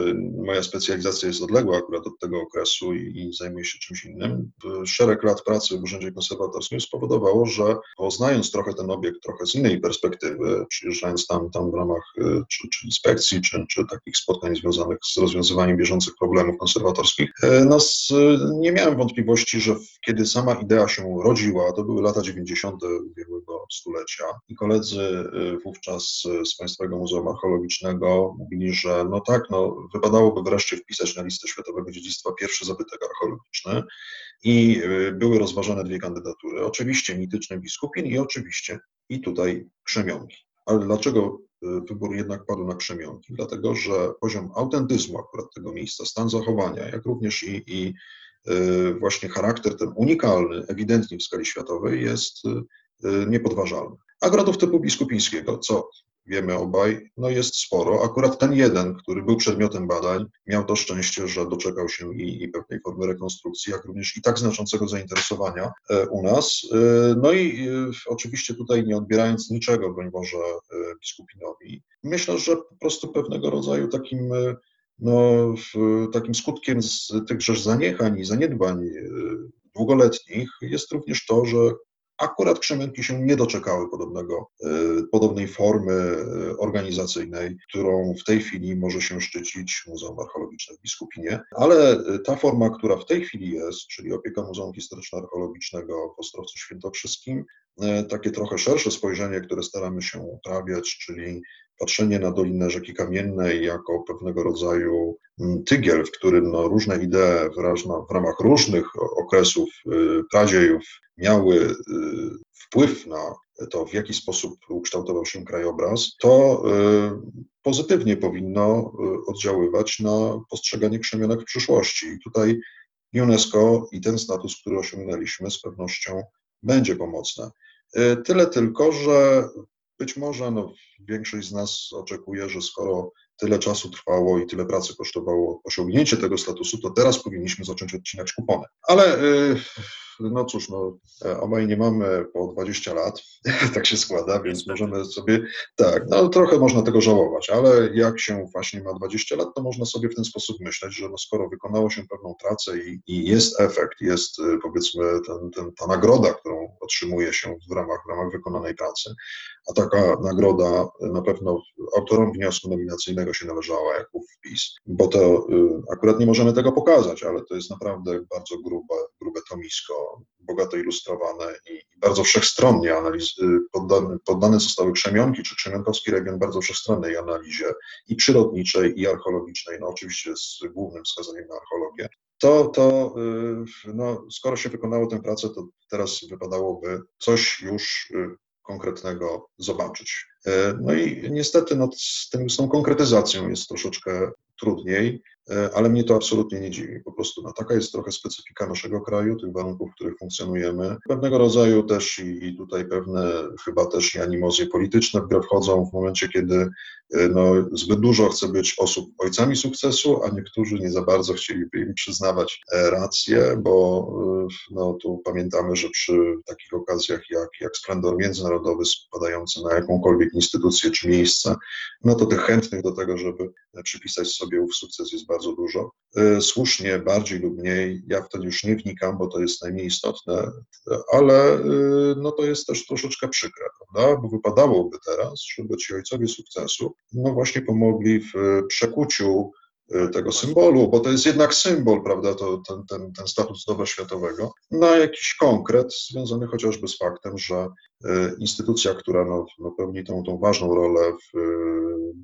moja specjalizacja jest odległa akurat od tego okresu i, i zajmuję się czymś innym, szereg lat pracy w Urzędzie Konserwatorskim spowodowało, że poznając trochę ten obiekt trochę z innej perspektywy, przyjeżdżając tam, tam w ramach czy, czy inspekcji, czy, czy takich spotkań związanych z rozwiązywaniem bieżących problemów konserwatorskich, no, nie miałem wątpliwości, że kiedy sama idea się rodziła, to były lata 90. ubiegłego stulecia i koledzy y, wówczas z Państwowego Muzeum Archeologicznego mówili, że no tak, no wypadałoby wreszcie wpisać na listę światowego dziedzictwa pierwszy zabytek archeologiczny i y, były rozważane dwie kandydatury, oczywiście mityczny biskupin i oczywiście i tutaj krzemionki. Ale dlaczego y, wybór jednak padł na krzemionki? Dlatego, że poziom autentyzmu akurat tego miejsca, stan zachowania, jak również i, i Y, właśnie charakter ten unikalny, ewidentnie w skali światowej jest y, y, niepodważalny. A gradów typu biskupińskiego, co wiemy obaj, no jest sporo. Akurat ten jeden, który był przedmiotem badań, miał to szczęście, że doczekał się i, i pewnej formy rekonstrukcji, jak również i tak znaczącego zainteresowania e, u nas. E, no i e, oczywiście tutaj nie odbierając niczego, broń Boże, biskupinowi, myślę, że po prostu pewnego rodzaju takim no, takim skutkiem z tychże zaniechań i zaniedbań długoletnich jest również to, że akurat Krzemienki się nie doczekały podobnego, e, podobnej formy e, organizacyjnej, którą w tej chwili może się szczycić Muzeum Archeologiczne w Biskupinie, ale ta forma, która w tej chwili jest, czyli opieka Muzeum Historyczno-Archeologicznego w Ostrowcu Świętokrzyskim, takie trochę szersze spojrzenie, które staramy się uprawiać, czyli patrzenie na Dolinę Rzeki Kamiennej jako pewnego rodzaju mm, tygiel, w którym no, różne idee w, ramach różnych okresów y, pradziejów miały y, wpływ na to, w jaki sposób ukształtował się krajobraz, to y, pozytywnie powinno oddziaływać na postrzeganie krzemionek w przyszłości. I tutaj UNESCO i ten status, który osiągnęliśmy, z pewnością będzie pomocne. Tyle tylko, że być może no, większość z nas oczekuje, że skoro tyle czasu trwało i tyle pracy kosztowało osiągnięcie tego statusu, to teraz powinniśmy zacząć odcinać kupony. Ale yy, no cóż, no, e, obaj nie mamy po 20 lat, (laughs) tak się składa, więc możemy sobie, tak, no trochę można tego żałować, ale jak się właśnie ma 20 lat, to można sobie w ten sposób myśleć, że no, skoro wykonało się pewną pracę i, i jest efekt, jest y, powiedzmy ten, ten, ta nagroda, którą otrzymuje się w ramach, w ramach wykonanej pracy, a taka nagroda na pewno autorom wniosku nominacyjnego się należała jako wpis, bo to akurat nie możemy tego pokazać, ale to jest naprawdę bardzo grube, grube tomisko, bogato ilustrowane i bardzo wszechstronnie y, poddane, poddane zostały Krzemionki czy Krzemionkowski region bardzo wszechstronnej analizie i przyrodniczej, i archeologicznej, no oczywiście z głównym wskazaniem na archeologię. To, to y, no, skoro się wykonało tę pracę, to teraz wypadałoby coś już konkretnego zobaczyć. No i niestety no, z, tym, z tą konkretyzacją jest troszeczkę trudniej. E, ale mnie to absolutnie nie dziwi. Po prostu no, taka jest trochę specyfika naszego kraju, tych warunków, w których funkcjonujemy. Pewnego rodzaju też i, i tutaj pewne chyba też i animozje polityczne w grę wchodzą w momencie, kiedy e, no, zbyt dużo chce być osób ojcami sukcesu, a niektórzy nie za bardzo chcieliby im przyznawać e, rację, bo no, tu pamiętamy, że przy takich okazjach jak, jak splendor międzynarodowy spadający na jakąkolwiek instytucję czy miejsce, no to tych chętnych do tego, żeby przypisać sobie ów sukces jest bardzo bardzo dużo. E, słusznie, bardziej lub mniej, ja wtedy już nie wnikam, bo to jest najmniej istotne, ale e, no to jest też troszeczkę przykre, prawda? Bo wypadałoby teraz, żeby ci ojcowie sukcesu no właśnie pomogli w przekuciu e, tego symbolu, bo to jest jednak symbol, prawda, to, ten, ten, ten status dobra światowego, na jakiś konkret związany chociażby z faktem, że instytucja, która no, no pełni tą, tą ważną rolę w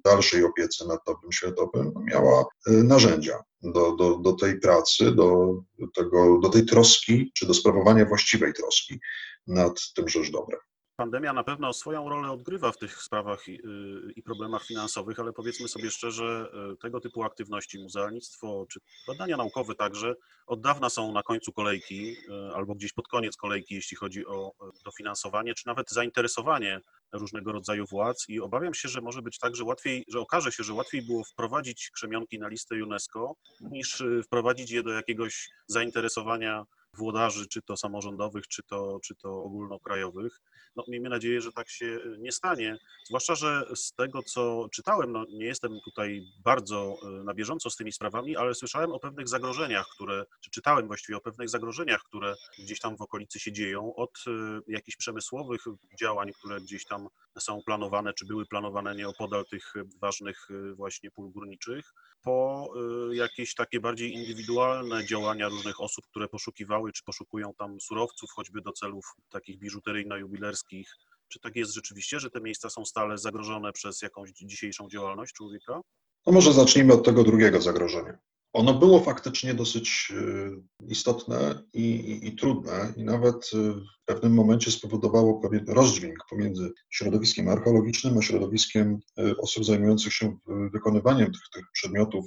dalszej opiece nad dobrym światowym miała y, narzędzia do, do, do tej pracy, do, tego, do tej troski, czy do sprawowania właściwej troski nad tym rzecz dobrem. Pandemia na pewno swoją rolę odgrywa w tych sprawach i, y, i, problemach finansowych, ale powiedzmy sobie szczerze, y, tego typu aktywności, muzealnictwo czy badania naukowe także od dawna są na końcu kolejki y, albo gdzieś pod koniec kolejki, jeśli chodzi o dofinansowanie, czy nawet zainteresowanie różnego rodzaju władz. I obawiam się, że może być tak, że łatwiej, że okaże się, że łatwiej było wprowadzić krzemionki na listę UNESCO, niż wprowadzić je do jakiegoś zainteresowania włodarzy, czy to samorządowych, czy to, czy to ogólnokrajowych. No, miejmy nadzieję, że tak się nie stanie. Zwłaszcza, że z tego, co czytałem, no, nie jestem tutaj bardzo e, na bieżąco z tymi sprawami, ale słyszałem o pewnych zagrożeniach, które, czy czytałem właściwie o pewnych zagrożeniach, które gdzieś tam w okolicy się dzieją, od e, jakichś przemysłowych działań, które gdzieś tam są planowane, czy były planowane nieopodal tych ważnych e, właśnie pól górniczych, po jakieś takie bardziej indywidualne działania różnych osób, które poszukiwały, czy poszukują tam surowców, choćby do celów takich biżuteryjno-jubilerskich. Czy tak jest rzeczywiście, że te miejsca są stale zagrożone przez jakąś dzisiejszą działalność człowieka? No może zacznijmy od tego drugiego zagrożenia. Ono było faktycznie dosyć y, istotne i, i, i, trudne, i nawet y, w pewnym momencie spowodowało pewien rozdźwięk pomiędzy środowiskiem archeologicznym a środowiskiem y, osób zajmujących się wykonywaniem tych, tych przedmiotów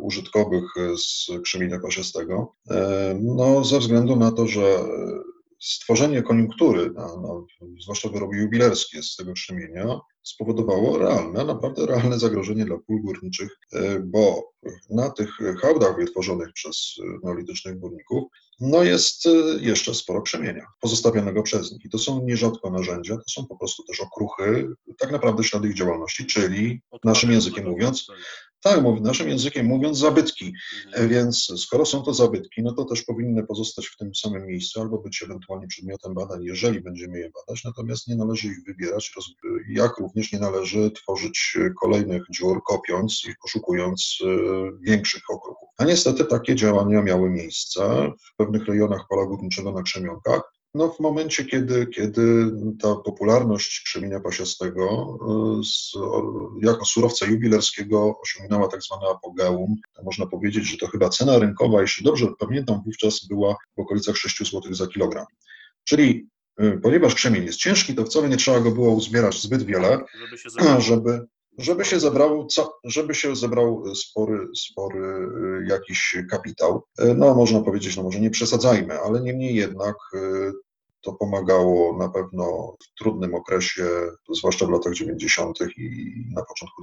użytkowych z krzemienia pasiastego. No, ze względu na to, że stworzenie koniunktury, na, na, zwłaszcza wyroby jubilerskie z tego krzemienia, spowodowało realne, naprawdę realne zagrożenie dla pól górniczych, e, bo na tych hałdach wytworzonych przez neolitycznych górników no jest e, jeszcze sporo krzemienia pozostawionego przez nich. I to są nierzadko narzędzia, to są po prostu też okruchy, tak naprawdę ślady ich działalności, czyli naszym językiem mówiąc, tak, naszym językiem mówiąc, zabytki. Mhm. Więc skoro są to zabytki, no to też powinny pozostać w tym samym miejscu albo być ewentualnie przedmiotem badań, jeżeli będziemy je badać, natomiast nie należy ich wybierać, jak również nie należy tworzyć kolejnych dziur, kopiąc i poszukując e, większych okruchów. A niestety takie działania miały miejsce w pewnych rejonach pola górniczego na Krzemionkach, no, w momencie, kiedy, kiedy ta popularność krzemienia pasiastego y, z, jako surowca jubilerskiego osiągnęła tak zwane apogeum, to można powiedzieć, że to chyba cena rynkowa, jeśli dobrze pamiętam, wówczas była w okolicach 6 zł za kilogram. Czyli y, ponieważ krzemień jest ciężki, to wcale nie trzeba go było uzbierać zbyt wiele, żeby, żeby, żeby się zebrał, żeby się zebrał spory, spory y, jakiś kapitał. No, można powiedzieć, no może nie przesadzajmy, ale niemniej jednak to pomagało na pewno w trudnym okresie, zwłaszcza w latach 90. i na początku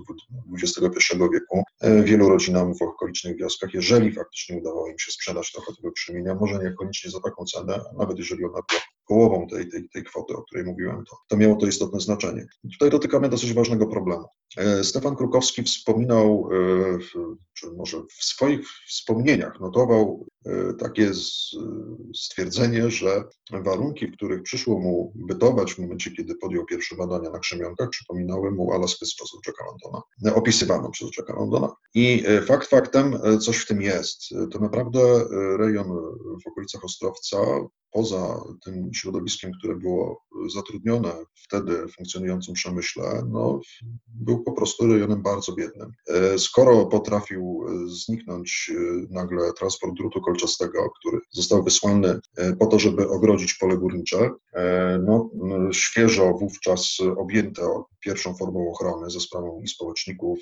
XXI wieku, e, wielu rodzinom w okolicznych wioskach, jeżeli faktycznie udawało im się sprzedać trochę tego krzemienia, może niekoniecznie za taką cenę, nawet jeżeli ona była połową tej, tej, tej kwoty, o której mówiłem, to, to miało to istotne znaczenie. Tutaj dotykamy dosyć ważnego problemu. E, Stefan Krukowski wspominał, e, czy może w swoich wspomnieniach notował e, takie stwierdzenie, że warunki, w których przyszło mu bytować w momencie, kiedy podjął pierwsze badania na krzemionkach, przypominały mu Alaskę z czasów Jacka Londona, opisywaną przez Jacka Londona. I fakt faktem, coś w tym jest. To naprawdę rejon w okolicach Ostrowca poza tym środowiskiem, które było zatrudnione wtedy funkcjonującym przemyśle, no, był po prostu rejonem bardzo biednym. E, skoro potrafił zniknąć e, nagle transport drutu kolczastego, który został wysłany e, po to, żeby ogrodzić pole górnicze, no, świeżo wówczas objęte pierwszą formą ochrony ze sprawą i społeczników,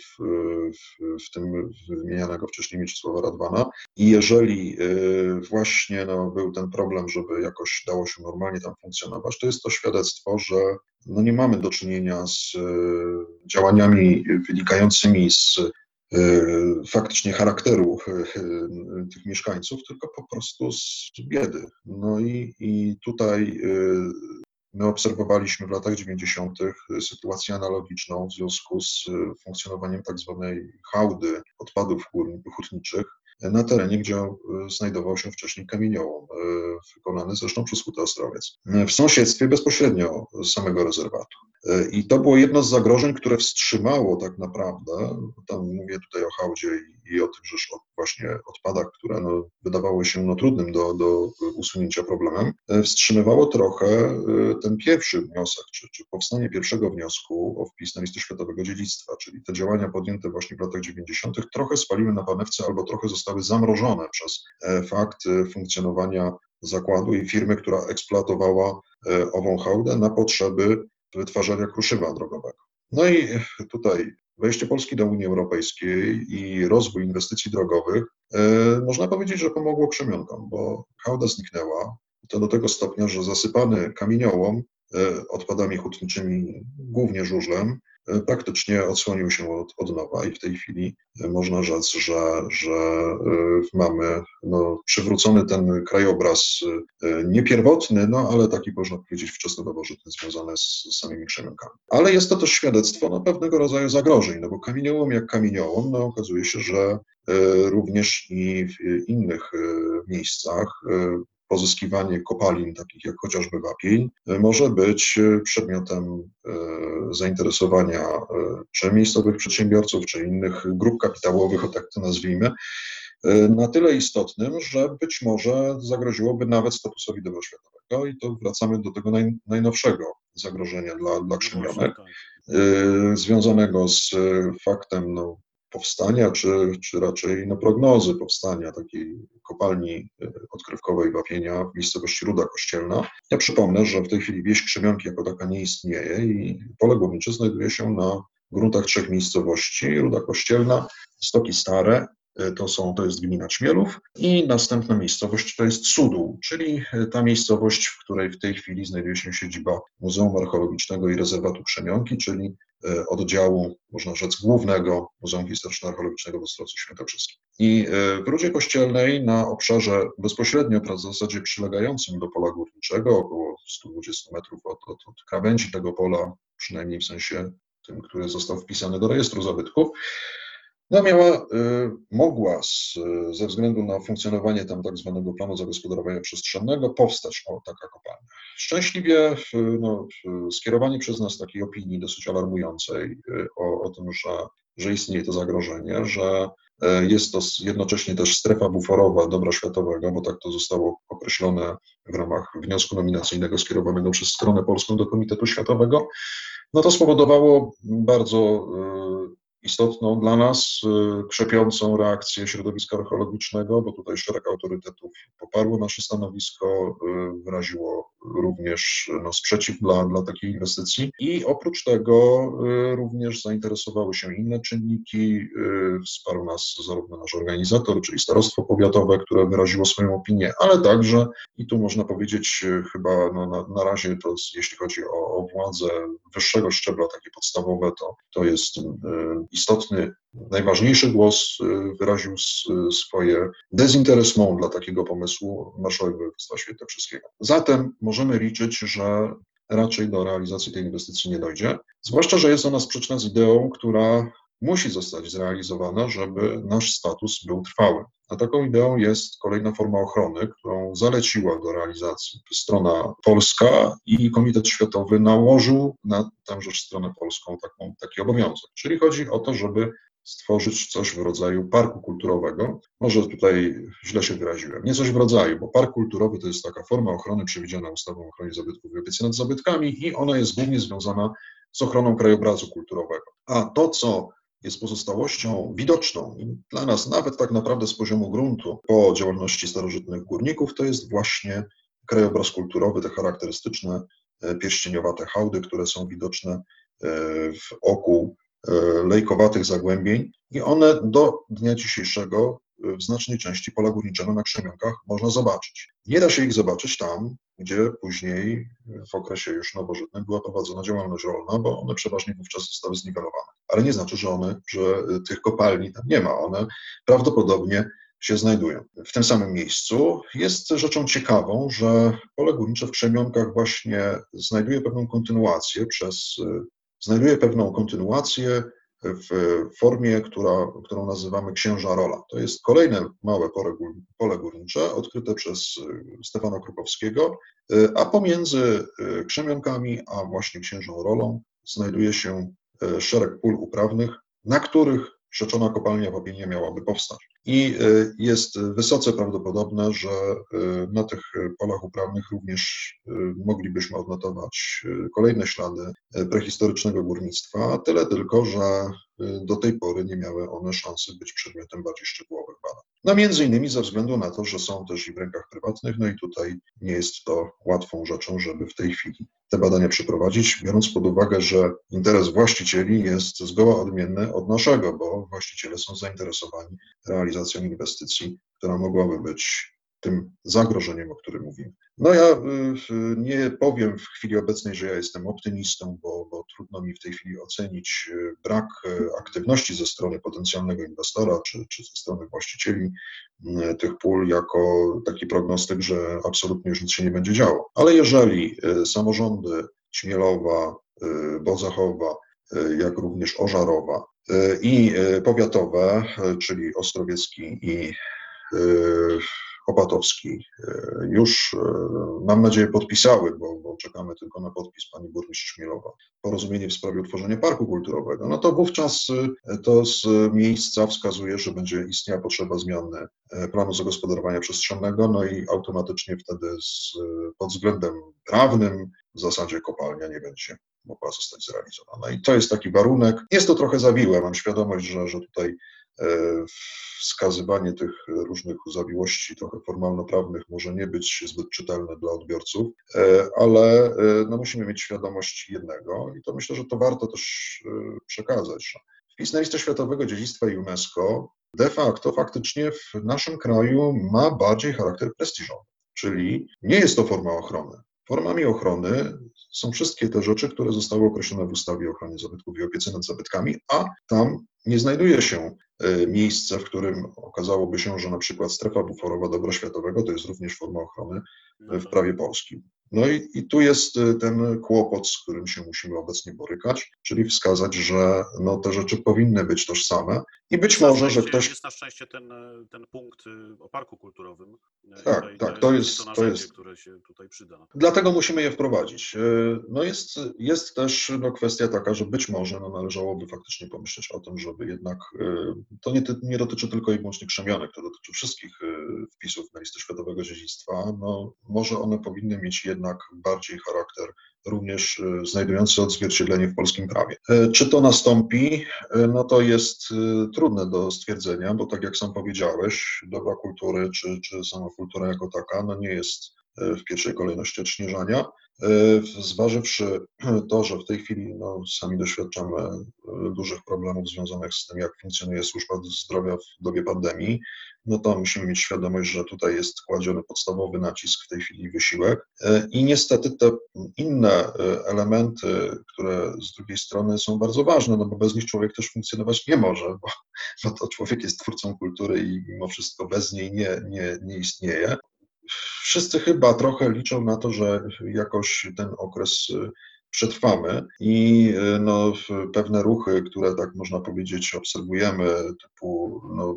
w, w tym wymienianego wcześniej Mieczysława Radwana. I jeżeli właśnie no, był ten problem, żeby jakoś dało się normalnie tam funkcjonować, to jest to świadectwo, że no nie mamy do czynienia z e, działaniami wynikającymi z e, faktycznie charakteru e, tych mieszkańców, tylko po prostu z biedy. No i, i tutaj my obserwowaliśmy w latach 90. sytuację analogiczną w związku z funkcjonowaniem tak zwanej hałdy odpadów hutniczych, na terenie, gdzie e, znajdował się wcześniej kamieniołom, e, wykonany zresztą przez Hutę Ostrowiec, w sąsiedztwie bezpośrednio samego rezerwatu. E, I to było jedno z zagrożeń, które wstrzymało tak naprawdę, tam mówię tutaj o hałdzie i, o tych o właśnie odpadach, które no, wydawały się no, trudnym do, do usunięcia problemem, wstrzymywało trochę ten pierwszy wniosek, czy, czy powstanie pierwszego wniosku o wpis na listę światowego dziedzictwa, czyli te działania podjęte właśnie w latach 90. trochę spaliły na panewce albo trochę zostały zamrożone przez e, fakt e, funkcjonowania zakładu i firmy, która eksploatowała ową hałdę na potrzeby wytwarzania kruszywa drogowego. No i tutaj wejście Polski do Unii Europejskiej i rozwój inwestycji drogowych, można powiedzieć, że pomogło krzemionkom, bo hałda zniknęła, to do tego stopnia, że zasypany kamieniołom odpadami hutniczymi, głównie żużlem, E, praktycznie odsłonił się od, od nowa i w tej chwili e, można rzec, że, że e, mamy no, przywrócony ten krajobraz nie pierwotny, no ale taki można powiedzieć wczesnonowożytny związany z, z samymi krzemionkami. Ale jest to też świadectwo no, pewnego rodzaju zagrożeń, no bo kamieniołom jak kamieniołom, no okazuje się, że również i w innych miejscach pozyskiwanie kopalin, takich jak chociażby wapień, może być e, przedmiotem e, zainteresowania e, czy miejscowych przedsiębiorców, czy innych grup kapitałowych, o tak to nazwijmy, na tyle istotnym, że być może zagroziłoby nawet statusowi dobra światowego i to wracamy do tego naj, najnowszego zagrożenia dla, dla krzemionek, tak. związanego z faktem no, powstania, czy, czy raczej no, prognozy powstania takiej kopalni e, odkrywkowej wapienia w miejscowości Ruda Kościelna. Ja przypomnę, że w tej chwili wieś Krzemionki jako taka nie istnieje i pole górnicze znajduje się na gruntach trzech miejscowości. Ruda Kościelna, Stoki Stare, to, są, to jest gmina Czmielów i następna miejscowość to jest Sudół, czyli e, ta miejscowość, w której w tej chwili znajduje się siedziba Muzeum Archeologicznego i Rezerwatu Krzemionki, czyli E, oddziału, można rzec, głównego Muzeum Historyczno-Archeologicznego w Ostrocu Świętokrzyskim. I e, w Rudzie Kościelnej na obszarze bezpośrednio, w zasadzie przylegającym do pola górniczego, około 120 metrów od, od, od krawędzi tego pola, przynajmniej w sensie tym, który został wpisany do rejestru zabytków, no miała, y, mogła z, ze względu na funkcjonowanie tam tak zwanego planu zagospodarowania przestrzennego powstać o, taka kopalnia. Szczęśliwie no, skierowanie przez nas takiej opinii dosyć alarmującej y, o, o tym, że, że istnieje to zagrożenie, że y, jest to jednocześnie też strefa buforowa dobra światowego, bo tak to zostało określone w ramach wniosku nominacyjnego skierowanego przez stronę polską do Komitetu Światowego, no to spowodowało bardzo istotną dla nas, y, krzepiącą reakcję środowiska archeologicznego, bo tutaj szereg autorytetów poparło nasze stanowisko, y, wyraziło również no, sprzeciw dla, dla takiej inwestycji. I oprócz tego y, również zainteresowały się inne czynniki, wsparł nas zarówno nasz organizator, czyli Starostwo Powiatowe, które wyraziło swoją opinię, ale także, i tu można powiedzieć chyba no, na, na razie to jeśli chodzi o, o władze wyższego szczebla, takie podstawowe, to, to jest istotny, najważniejszy głos y, wyraził swoje dezinteresment dla takiego pomysłu marszałek województwa świętokrzyskiego. Zatem możemy liczyć, że raczej do realizacji tej inwestycji nie dojdzie, zwłaszcza, że jest ona sprzeczna z ideą, która musi zostać zrealizowana, żeby nasz status był trwały. A taką ideą jest kolejna forma ochrony, którą zaleciła do realizacji strona polska i Komitet Światowy nałożył na tęże stronę polską taką, taki obowiązek. Czyli chodzi o to, żeby stworzyć coś w rodzaju parku kulturowego. Może tutaj źle się wyraziłem. Nie coś w rodzaju, bo park kulturowy to jest taka forma ochrony przewidziana ustawą o ochronie zabytków i opiece nad zabytkami i ona jest głównie związana z ochroną krajobrazu kulturowego. A to, co jest pozostałością widoczną dla nas, nawet tak naprawdę z poziomu gruntu po działalności starożytnych górników, to jest właśnie krajobraz kulturowy, te charakterystyczne e, pierścieniowate hałdy, które są widoczne e, w oku lejkowatych zagłębień i one do dnia dzisiejszego w znacznej części pola górniczego na Krzemionkach można zobaczyć. Nie da się ich zobaczyć tam, gdzie później w okresie już nowożytnym była prowadzona działalność rolna, bo one przeważnie wówczas zostały zniwelowane. Ale nie znaczy, że one, że tych kopalni tam nie ma. One prawdopodobnie się znajdują w tym samym miejscu. Jest rzeczą ciekawą, że pole górnicze w Krzemionkach właśnie znajduje pewną kontynuację przez, znajduje pewną kontynuację w formie, która, którą nazywamy Księża Rola. To jest kolejne małe pole górnicze odkryte przez e, Stefana Krukowskiego, e, a pomiędzy e, Krzemionkami a właśnie Księżą Rolą znajduje się szereg pól uprawnych, na których rzeczona kopalnia wapienia miałaby powstać. I jest wysoce prawdopodobne, że na tych polach uprawnych również moglibyśmy odnotować kolejne ślady prehistorycznego górnictwa, tyle tylko, że do tej pory nie miały one szansy być przedmiotem bardziej szczegółowych badań. No między innymi ze względu na to, że są też i w rękach prywatnych, no i tutaj nie jest to łatwą rzeczą, żeby w tej chwili te badania przeprowadzić, biorąc pod uwagę, że interes właścicieli jest zgoła odmienny od naszego, bo właściciele są zainteresowani realizacją inwestycji, która mogłaby być tym zagrożeniem, o którym mówimy. No ja y, y, nie powiem w chwili obecnej, że ja jestem optymistą, bo, bo trudno mi w tej chwili ocenić y, brak aktywności ze strony potencjalnego inwestora czy, czy ze strony właścicieli tych pól jako taki prognostyk, że absolutnie już nic się nie będzie działo. Ale jeżeli samorządy Śmielowa, Bozachowa, jak również Ożarowa i powiatowe, czyli Ostrowiecki i Opatowski e, już, e, mam nadzieję, podpisały, bo, bo, czekamy tylko na podpis pani burmistrz Chmielowa, porozumienie w sprawie utworzenia parku kulturowego, no to wówczas to z miejsca wskazuje, że będzie istniała potrzeba zmiany planu zagospodarowania przestrzennego, no i automatycznie wtedy z, pod względem prawnym w zasadzie kopalnia nie będzie mogła zostać zrealizowana. I to jest taki warunek. Jest to trochę zawiłe, mam świadomość, że, że tutaj wskazywanie tych różnych zawiłości trochę formalno-prawnych może nie być zbyt czytelne dla odbiorców, e, ale e, no, musimy mieć świadomość jednego i to myślę, że to warto też e, przekazać. Wpis na listę światowego dziedzictwa UNESCO de facto faktycznie w naszym kraju ma bardziej charakter prestiżowy, czyli nie jest to forma ochrony. Formami ochrony są wszystkie te rzeczy, które zostały określone w ustawie o ochronie zabytków i opiece nad zabytkami, a tam nie znajduje się e, miejsce, w którym okazałoby się, że na przykład strefa buforowa dobra światowego to jest również forma ochrony w prawie polskim. No i, i tu jest y, ten kłopot, z którym się musimy obecnie borykać, czyli wskazać, że no, te rzeczy powinny być tożsame i być może, że ktoś... Jest na szczęście ten, ten punkt y, o parku kulturowym. Tak, I tak, to jest, to, to jest, które się tutaj przyda. Dlatego musimy je wprowadzić. Y, no jest, jest też no, kwestia taka, że być może no, należałoby faktycznie pomyśleć o tym, żeby jednak, to nie, nie dotyczy tylko i wyłącznie krzemionek, to dotyczy wszystkich wpisów na listę światowego dziedzictwa, no może one powinny mieć jedno jednak bardziej charakter również e, znajdujący odzwierciedlenie w polskim prawie. E, czy to nastąpi? E, no to jest trudne do stwierdzenia, bo tak jak sam powiedziałeś, dobra kultury czy, czy sama kultura jako taka no nie jest w pierwszej kolejności odśnieżania. Zważywszy to, że w tej chwili no, sami doświadczamy dużych problemów związanych z tym, jak funkcjonuje służba zdrowia w dobie pandemii, no to musimy mieć świadomość, że tutaj jest kładziony podstawowy nacisk w tej chwili wysiłek. E, I niestety te inne elementy, które z drugiej strony są bardzo ważne, no bo bez nich człowiek też funkcjonować nie może, bo, bo to człowiek jest twórcą kultury i mimo wszystko bez niej nie, nie, nie istnieje. Wszyscy chyba trochę liczą na to, że jakoś ten okres e, przetrwamy i no, pewne ruchy, które tak można powiedzieć obserwujemy, typu no,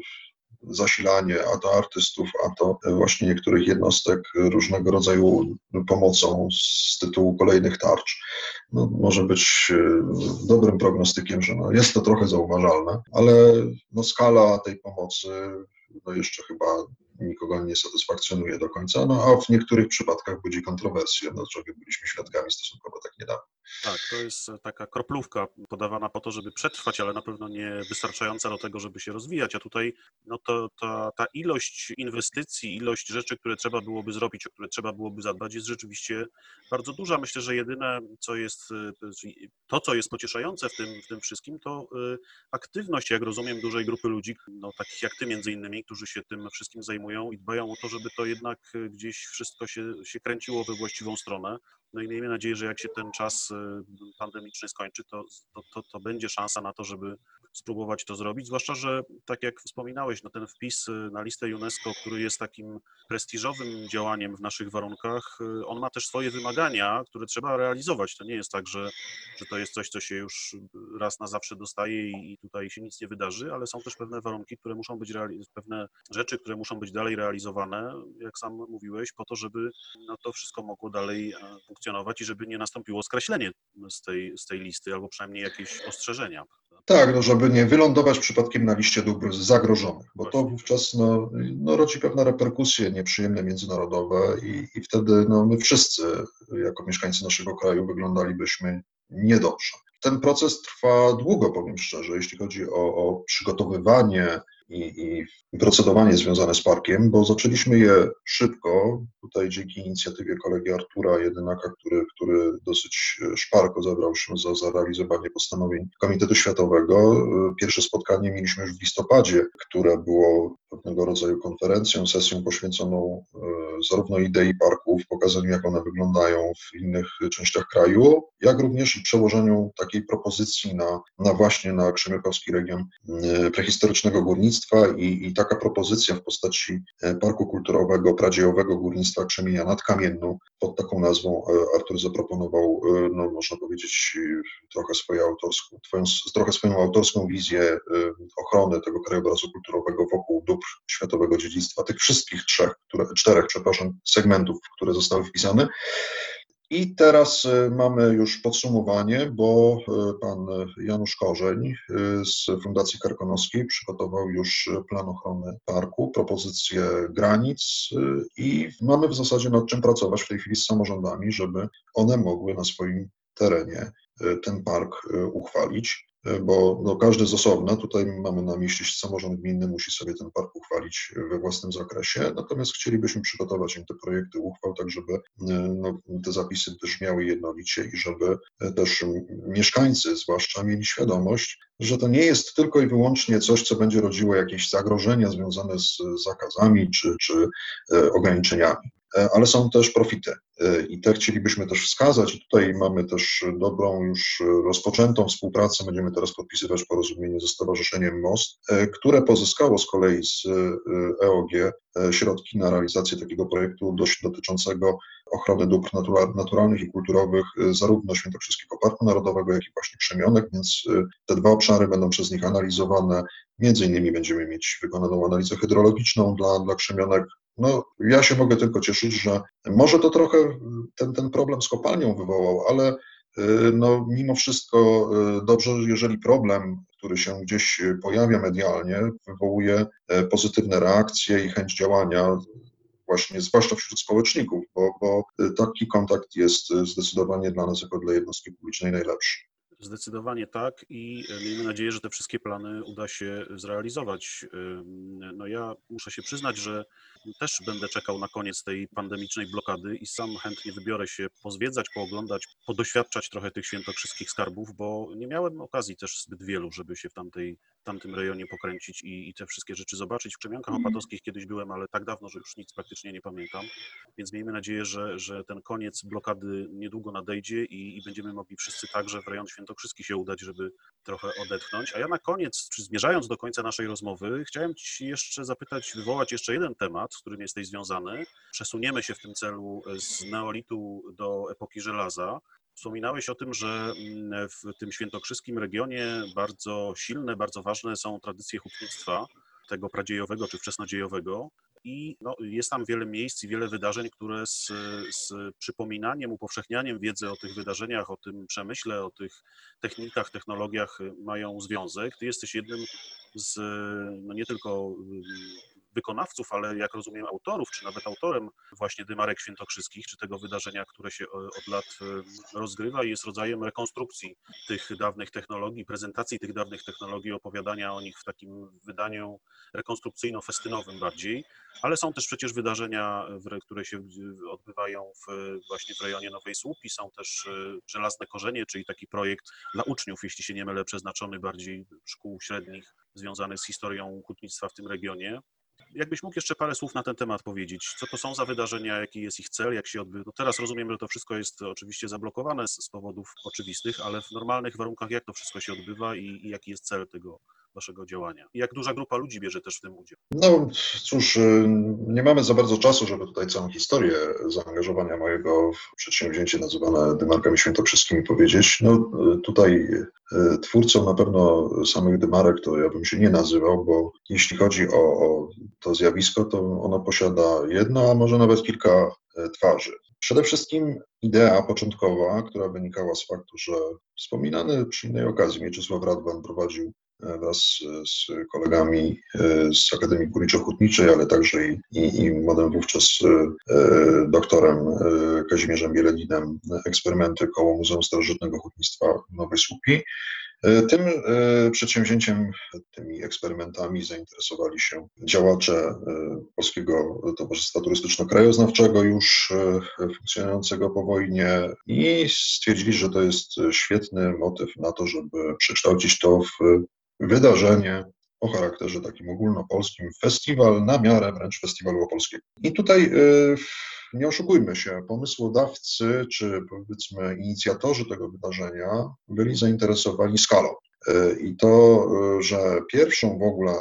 zasilanie, a to artystów, a to właśnie niektórych jednostek różnego rodzaju pomocą z tytułu kolejnych tarcz. No, może być dobrym prognostykiem, że no, jest to trochę zauważalne, ale no, skala tej pomocy no, jeszcze chyba nikogo nie satysfakcjonuje do końca, no a w niektórych przypadkach budzi kontrowersje, no czego byliśmy świadkami stosunkowo tak niedawno. Tak, to jest taka kroplówka podawana po to, żeby przetrwać, ale na pewno nie wystarczająca do tego, żeby się rozwijać, a tutaj no to, ta, ta ilość inwestycji, ilość rzeczy, które trzeba byłoby zrobić, o które trzeba byłoby zadbać, jest rzeczywiście bardzo duża. Myślę, że jedyne, co jest, to, co jest pocieszające w tym, w tym wszystkim, to y, aktywność, jak rozumiem, dużej grupy ludzi, no takich jak ty między innymi, którzy się tym wszystkim zajmują i dbają o to, żeby to jednak gdzieś wszystko się, się kręciło we właściwą stronę. No i miejmy nadzieję, że jak się ten czas y, pandemiczny skończy, to, to, to, to będzie szansa na to, żeby spróbować to zrobić, zwłaszcza, że tak jak wspominałeś, no ten wpis y, na listę UNESCO, który jest takim prestiżowym działaniem w naszych warunkach, y, on ma też swoje wymagania, które trzeba realizować. To nie jest tak, że, że to jest coś, co się już raz na zawsze dostaje i, i tutaj się nic nie wydarzy, ale są też pewne warunki, które muszą być, pewne rzeczy, które muszą być dalej realizowane, jak sam mówiłeś, po to, żeby no, to wszystko mogło dalej e, funkcjonować i żeby nie nastąpiło skreślenie z tej, z tej listy, albo przynajmniej jakieś ostrzeżenia. Tak, no żeby nie wylądować przypadkiem na liście dóbr zagrożonych, bo to wówczas no, no, rodzi pewne reperkusje nieprzyjemne międzynarodowe i, i wtedy no, my wszyscy jako mieszkańcy naszego kraju wyglądalibyśmy niedobrze. Ten proces trwa długo, powiem szczerze, jeśli chodzi o, o przygotowywanie i, i procedowanie związane z parkiem, bo zaczęliśmy je szybko, tutaj dzięki inicjatywie kolegi Artura Jedynaka, który, który dosyć szparko zabrał się za, za realizowanie postanowień Komitetu Światowego. Pierwsze spotkanie mieliśmy już w listopadzie, które było pewnego rodzaju konferencją, sesją poświęconą e, zarówno idei parków, pokazaniu jak one wyglądają w innych częściach kraju, jak również i przełożeniu takiej propozycji na, na właśnie na Krzemiakowski region e, prehistorycznego górnictwa i, i taka propozycja w postaci e, Parku Kulturowego Pradziejowego Górnictwa Krzemienia nad Kamienną pod taką nazwą Artur zaproponował, no można powiedzieć, trochę swoją autorską, twoją, trochę swoją autorską wizję ochrony tego krajobrazu kulturowego wokół dóbr światowego dziedzictwa, tych wszystkich trzech, które, czterech, przepraszam, segmentów, które zostały wpisane. I teraz y, mamy już podsumowanie, bo y, pan Janusz Korzeń y, z Fundacji Karkonoskiej przygotował już plan ochrony parku, propozycje granic i mamy w zasadzie nad czym pracować w tej chwili z samorządami, żeby one mogły na swoim terenie ten park uchwalić bo no, każdy z osobna, tutaj mamy na myśli samorząd gminny, musi sobie ten park uchwalić we własnym zakresie, natomiast chcielibyśmy przygotować im te projekty uchwał, tak żeby no, te zapisy brzmiały jednolicie i żeby też mieszkańcy zwłaszcza mieli świadomość, że to nie jest tylko i wyłącznie coś, co będzie rodziło jakieś zagrożenia związane z zakazami czy, czy e, ograniczeniami. E, ale są też profity. E, I te chcielibyśmy też wskazać. I tutaj mamy też dobrą, już rozpoczętą współpracę. Będziemy teraz podpisywać porozumienie ze Stowarzyszeniem Most, e, które pozyskało z kolei z EOG środki na realizację takiego projektu dotyczącego ochrony dóbr naturalnych i kulturowych zarówno Świętokrzyskiego Parku Narodowego, jak i właśnie Przemionek, więc te dwa obszary będą przez nich analizowane. Między innymi będziemy mieć wykonaną analizę hydrologiczną dla, dla Krzemionek, no, ja się mogę tylko cieszyć, że może to trochę ten, ten problem z kopalnią wywołał, ale y, no, mimo wszystko y, dobrze, jeżeli problem, który się gdzieś pojawia medialnie, wywołuje y, pozytywne reakcje i chęć działania, właśnie zwłaszcza wśród społeczników, bo, bo taki kontakt jest zdecydowanie dla nas jako dla jednostki publicznej najlepszy. Zdecydowanie tak i e, miejmy nadzieję, że te wszystkie plany uda się zrealizować. No ja muszę się przyznać, że też będę czekał na koniec tej pandemicznej blokady i sam chętnie wybiorę się pozwiedzać, pooglądać, podoświadczać trochę tych świętokrzyskich skarbów, bo nie miałem okazji też zbyt wielu, żeby się w tamtej, tamtym rejonie pokręcić i, i te wszystkie rzeczy zobaczyć. W Krzemiankach mhm. Opatowskich kiedyś byłem, ale tak dawno, że już nic praktycznie nie pamiętam, więc miejmy nadzieję, że, że ten koniec blokady niedługo nadejdzie i, i będziemy mogli wszyscy także w rejon świętokrzyski się udać, żeby trochę odetchnąć. A ja na koniec, czy zmierzając do końca naszej rozmowy, chciałem Ci jeszcze zapytać, wywołać jeszcze jeden temat, z którym jesteś związany. Przesuniemy się w tym celu z neolitu do epoki żelaza. Wspominałeś o tym, że mm, w tym świętokrzyskim regionie bardzo silne, bardzo ważne są tradycje hutnictwa, tego pradziejowego czy wczesnodziejowego. I no, jest tam wiele miejsc i wiele wydarzeń, które z, z przypominaniem, upowszechnianiem wiedzy o tych wydarzeniach, o tym przemyśle, o tych technikach, technologiach mają związek. Ty jesteś jednym z no nie tylko wykonawców, ale jak rozumiem autorów, czy nawet autorem właśnie Dymarek Świętokrzyskich, czy tego wydarzenia, które się e, od lat e, rozgrywa i jest rodzajem rekonstrukcji tych dawnych technologii, prezentacji tych dawnych technologii, opowiadania o nich w takim wydaniu rekonstrukcyjno-festynowym bardziej, ale są też przecież wydarzenia, które się odbywają w, właśnie w rejonie Nowej Słupi, są też e, Żelazne Korzenie, czyli taki projekt dla uczniów, jeśli się nie mylę, przeznaczony bardziej szkół średnich związanych z historią hutnictwa w tym regionie. Jakbyś mógł jeszcze parę słów na ten temat powiedzieć? Co to są za wydarzenia, jaki jest ich cel, jak się odbywa? No teraz rozumiem, że to wszystko jest oczywiście zablokowane z, powodów oczywistych, ale w normalnych warunkach jak to wszystko się odbywa i, i jaki jest cel tego, waszego działania? I jak duża grupa ludzi bierze też w tym udział? No cóż, y, nie mamy za bardzo czasu, żeby tutaj całą historię zaangażowania mojego w przedsięwzięcie nazywane Dymarkami Świętokrzyskimi powiedzieć. No tutaj y, twórcą na pewno samych Dymarek to ja bym się nie nazywał, bo jeśli chodzi o, o to zjawisko, to ono posiada jedno, a może nawet kilka y, twarzy. Przede wszystkim idea początkowa, która wynikała z faktu, że wspominany przy innej okazji Mieczysław Radwan prowadził wraz z kolegami e, z Akademii Górniczo-Hutniczej, ale także i, i, i młodym wówczas e, doktorem e, Kazimierzem Bieleninem eksperymenty koło Muzeum Starożytnego Hutnictwa Nowej Słupi. Tym przedsięwzięciem, tymi eksperymentami zainteresowali się działacze Polskiego Towarzystwa Turystyczno-Krajoznawczego już funkcjonującego po wojnie i stwierdzili, że to jest świetny motyw na to, żeby przekształcić to w wydarzenie o charakterze takim ogólnopolskim, festiwal na miarę wręcz festiwalu opolskiego. I tutaj y, nie oszukujmy się, pomysłodawcy czy powiedzmy inicjatorzy tego wydarzenia byli zainteresowani skalą. Y, I to, y, że pierwszą w ogóle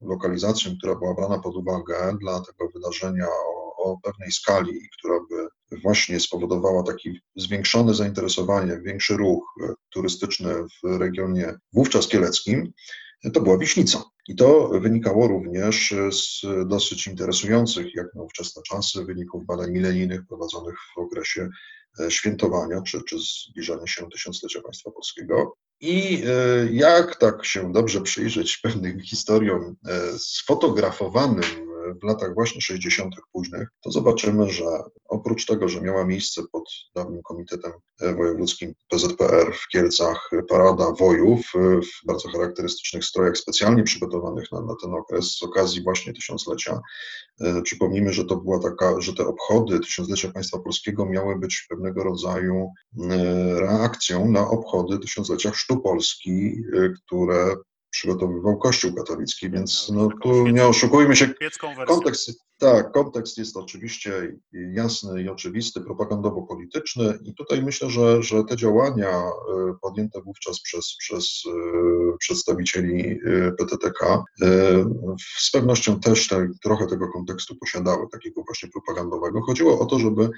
lokalizacją, która była brana pod uwagę dla tego wydarzenia o, o pewnej skali, która by właśnie spowodowała takie zwiększone zainteresowanie, większy ruch turystyczny w regionie wówczas kieleckim, to była Wiśnica. I to wynikało również z dosyć interesujących, jak na ówczesne czasy, wyników badań milenijnych prowadzonych w okresie e, świętowania czy, czy zbliżania się tysiąclecia państwa polskiego. I e, jak tak się dobrze przyjrzeć pewnym historiom e, sfotografowanym w latach właśnie 60. późnych, to zobaczymy, że oprócz tego, że miała miejsce pod dawnym Komitetem Wojewódzkim PZPR w Kielcach parada wojów w bardzo charakterystycznych strojach specjalnie przygotowanych na, na ten okres z okazji właśnie tysiąclecia. E, przypomnijmy, że to była taka, że te obchody tysiąclecia państwa polskiego miały być pewnego rodzaju e, reakcją na obchody tysiąclecia chrztu Polski, które przygotowywał Kościół katolicki, więc no, tu nie oszukujmy się, kontekst, tak, kontekst jest oczywiście jasny i oczywisty, propagandowo-polityczny i tutaj myślę, że, że te działania e, podjęte wówczas przez, przez e, przedstawicieli e, PTTK z pewnością też te, trochę tego kontekstu posiadały, takiego właśnie propagandowego. Chodziło o to, żeby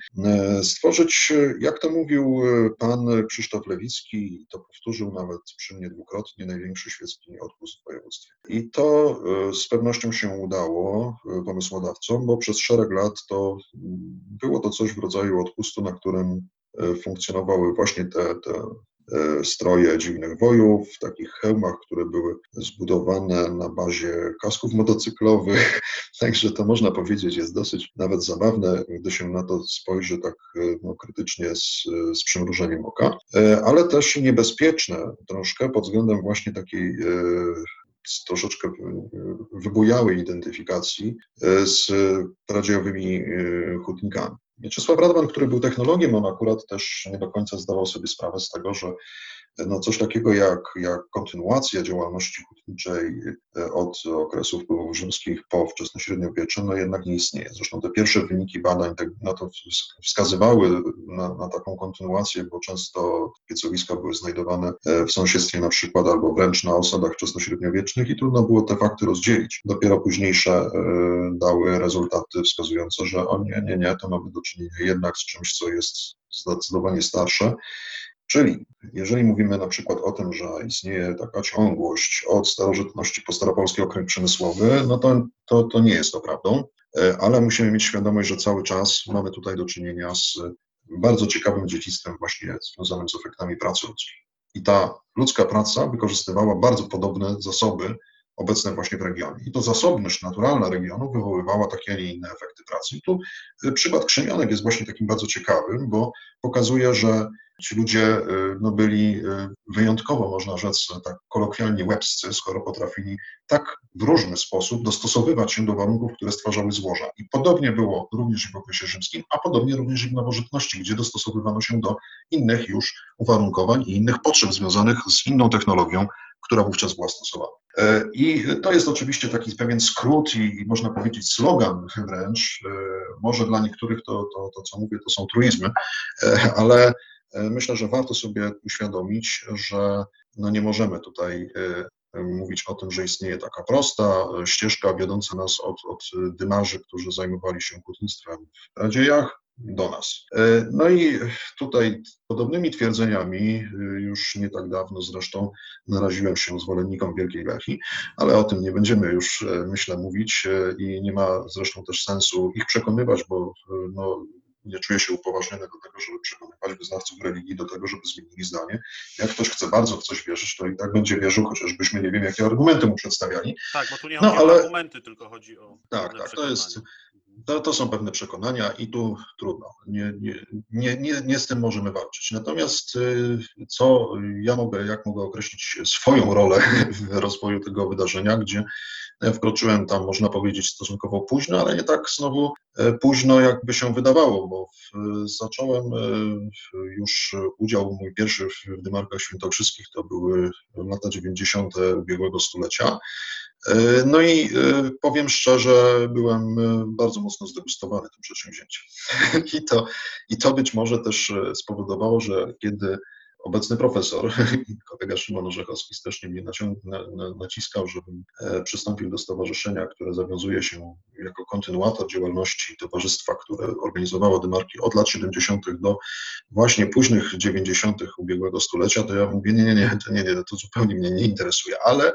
stworzyć, jak to mówił pan Krzysztof Lewicki, i to powtórzył nawet przy mnie dwukrotnie, największy świecki odpust w województwie. I to z pewnością się udało pomysłodawcom, bo przez szereg lat to było to coś w rodzaju odpustu, na którym e, funkcjonowały właśnie te, te e, stroje dziwnych wojów, w takich hełmach, które były zbudowane na bazie kasków motocyklowych. (laughs) Także to można powiedzieć jest dosyć nawet zabawne, gdy się na to spojrzy tak e, no, krytycznie z, z przymrużeniem oka, ale też niebezpieczne troszkę pod względem właśnie takiej z troszeczkę e, wybujałej identyfikacji e, z radziowymi e, hutnikami. Mieczysław Radman, który był technologiem, on akurat też nie do końca zdawał sobie sprawę z tego, że no coś takiego jak, jak kontynuacja działalności hutniczej e, od okresów wpływów rzymskich po wczesnośredniowiecze, no jednak nie istnieje. Zresztą te pierwsze wyniki badań tak, no to wskazywały na, na, taką kontynuację, bo często piecowiska były znajdowane e, w sąsiedztwie na przykład albo wręcz na osadach wczesnośredniowiecznych i trudno było te fakty rozdzielić. Dopiero późniejsze e, dały rezultaty wskazujące, że o nie, nie, nie, to mamy do czynienia jednak z czymś, co jest zdecydowanie starsze Czyli jeżeli mówimy na przykład o tym, że istnieje taka ciągłość od starożytności po staropolski okręg przemysłowy, no to, to, to nie jest to prawdą, e, ale musimy mieć świadomość, że cały czas mamy tutaj do czynienia z bardzo ciekawym dziedzictwem właśnie związanym z efektami pracy ludzkiej. I ta ludzka praca wykorzystywała bardzo podobne zasoby obecne właśnie w regionie. I to zasobność naturalna regionu wywoływała takie, a nie inne efekty pracy. I tu e, przykład Krzemionek jest właśnie takim bardzo ciekawym, bo pokazuje, że Ci ludzie y, no, byli y, wyjątkowo, można rzec, tak kolokwialnie łebscy, skoro potrafili tak w różny sposób dostosowywać się do warunków, które stwarzały złoża. I podobnie było również w okresie rzymskim, a podobnie również i w nowożytności, gdzie dostosowywano się do innych już uwarunkowań i innych potrzeb związanych z inną technologią, która wówczas była stosowana. E, I to jest oczywiście taki pewien skrót i, i można powiedzieć slogan wręcz. E, może dla niektórych to, to, to, co mówię, to są truizmy, e, ale E, myślę, że warto sobie uświadomić, że no nie możemy tutaj e, mówić o tym, że istnieje taka prosta ścieżka wiodąca nas od, od dymarzy, którzy zajmowali się hutnictwem w Radziejach, do nas. E, no i tutaj podobnymi twierdzeniami, już nie tak dawno zresztą naraziłem się zwolennikom Wielkiej Lechi, ale o tym nie będziemy już, myślę, mówić i nie ma zresztą też sensu ich przekonywać, bo no, nie czuję się upoważniony do tego, żeby przekonywać wyznawców religii do tego, żeby zmienili zdanie. Jak ktoś chce bardzo w coś wierzyć, to i tak będzie wierzył, chociażbyśmy nie wiem, jakie argumenty mu przedstawiali. Tak, bo tu nie no, chodzi ale... o argumenty, tylko chodzi o. Tak, tak, to jest, to, to są pewne przekonania i tu trudno. Nie, nie, nie, nie, z tym możemy walczyć. Natomiast y, co ja mogę, jak mogę określić swoją rolę w rozwoju tego wydarzenia, gdzie wkroczyłem tam, można powiedzieć, stosunkowo późno, ale nie tak znowu e, późno, jakby się wydawało, bo zacząłem e, już udział mój pierwszy w Dymarkach Świętokrzyskich, to były lata 90. ubiegłego stulecia. E, no i powiem szczerze, byłem bardzo mocno zdegustowany tym przedsięwzięciem. (laughs) I to, I to być może też spowodowało, że kiedy obecny profesor, (laughs) kolega Szymon Orzechowski strasznie mnie naciskał, żebym e, przystąpił do stowarzyszenia, które zawiązuje się jako kontynuator działalności towarzystwa, które organizowało dymarki od lat 70. do właśnie późnych 90. ubiegłego stulecia, to ja mówię, nie, nie, nie, to nie, nie, to zupełnie mnie nie interesuje, ale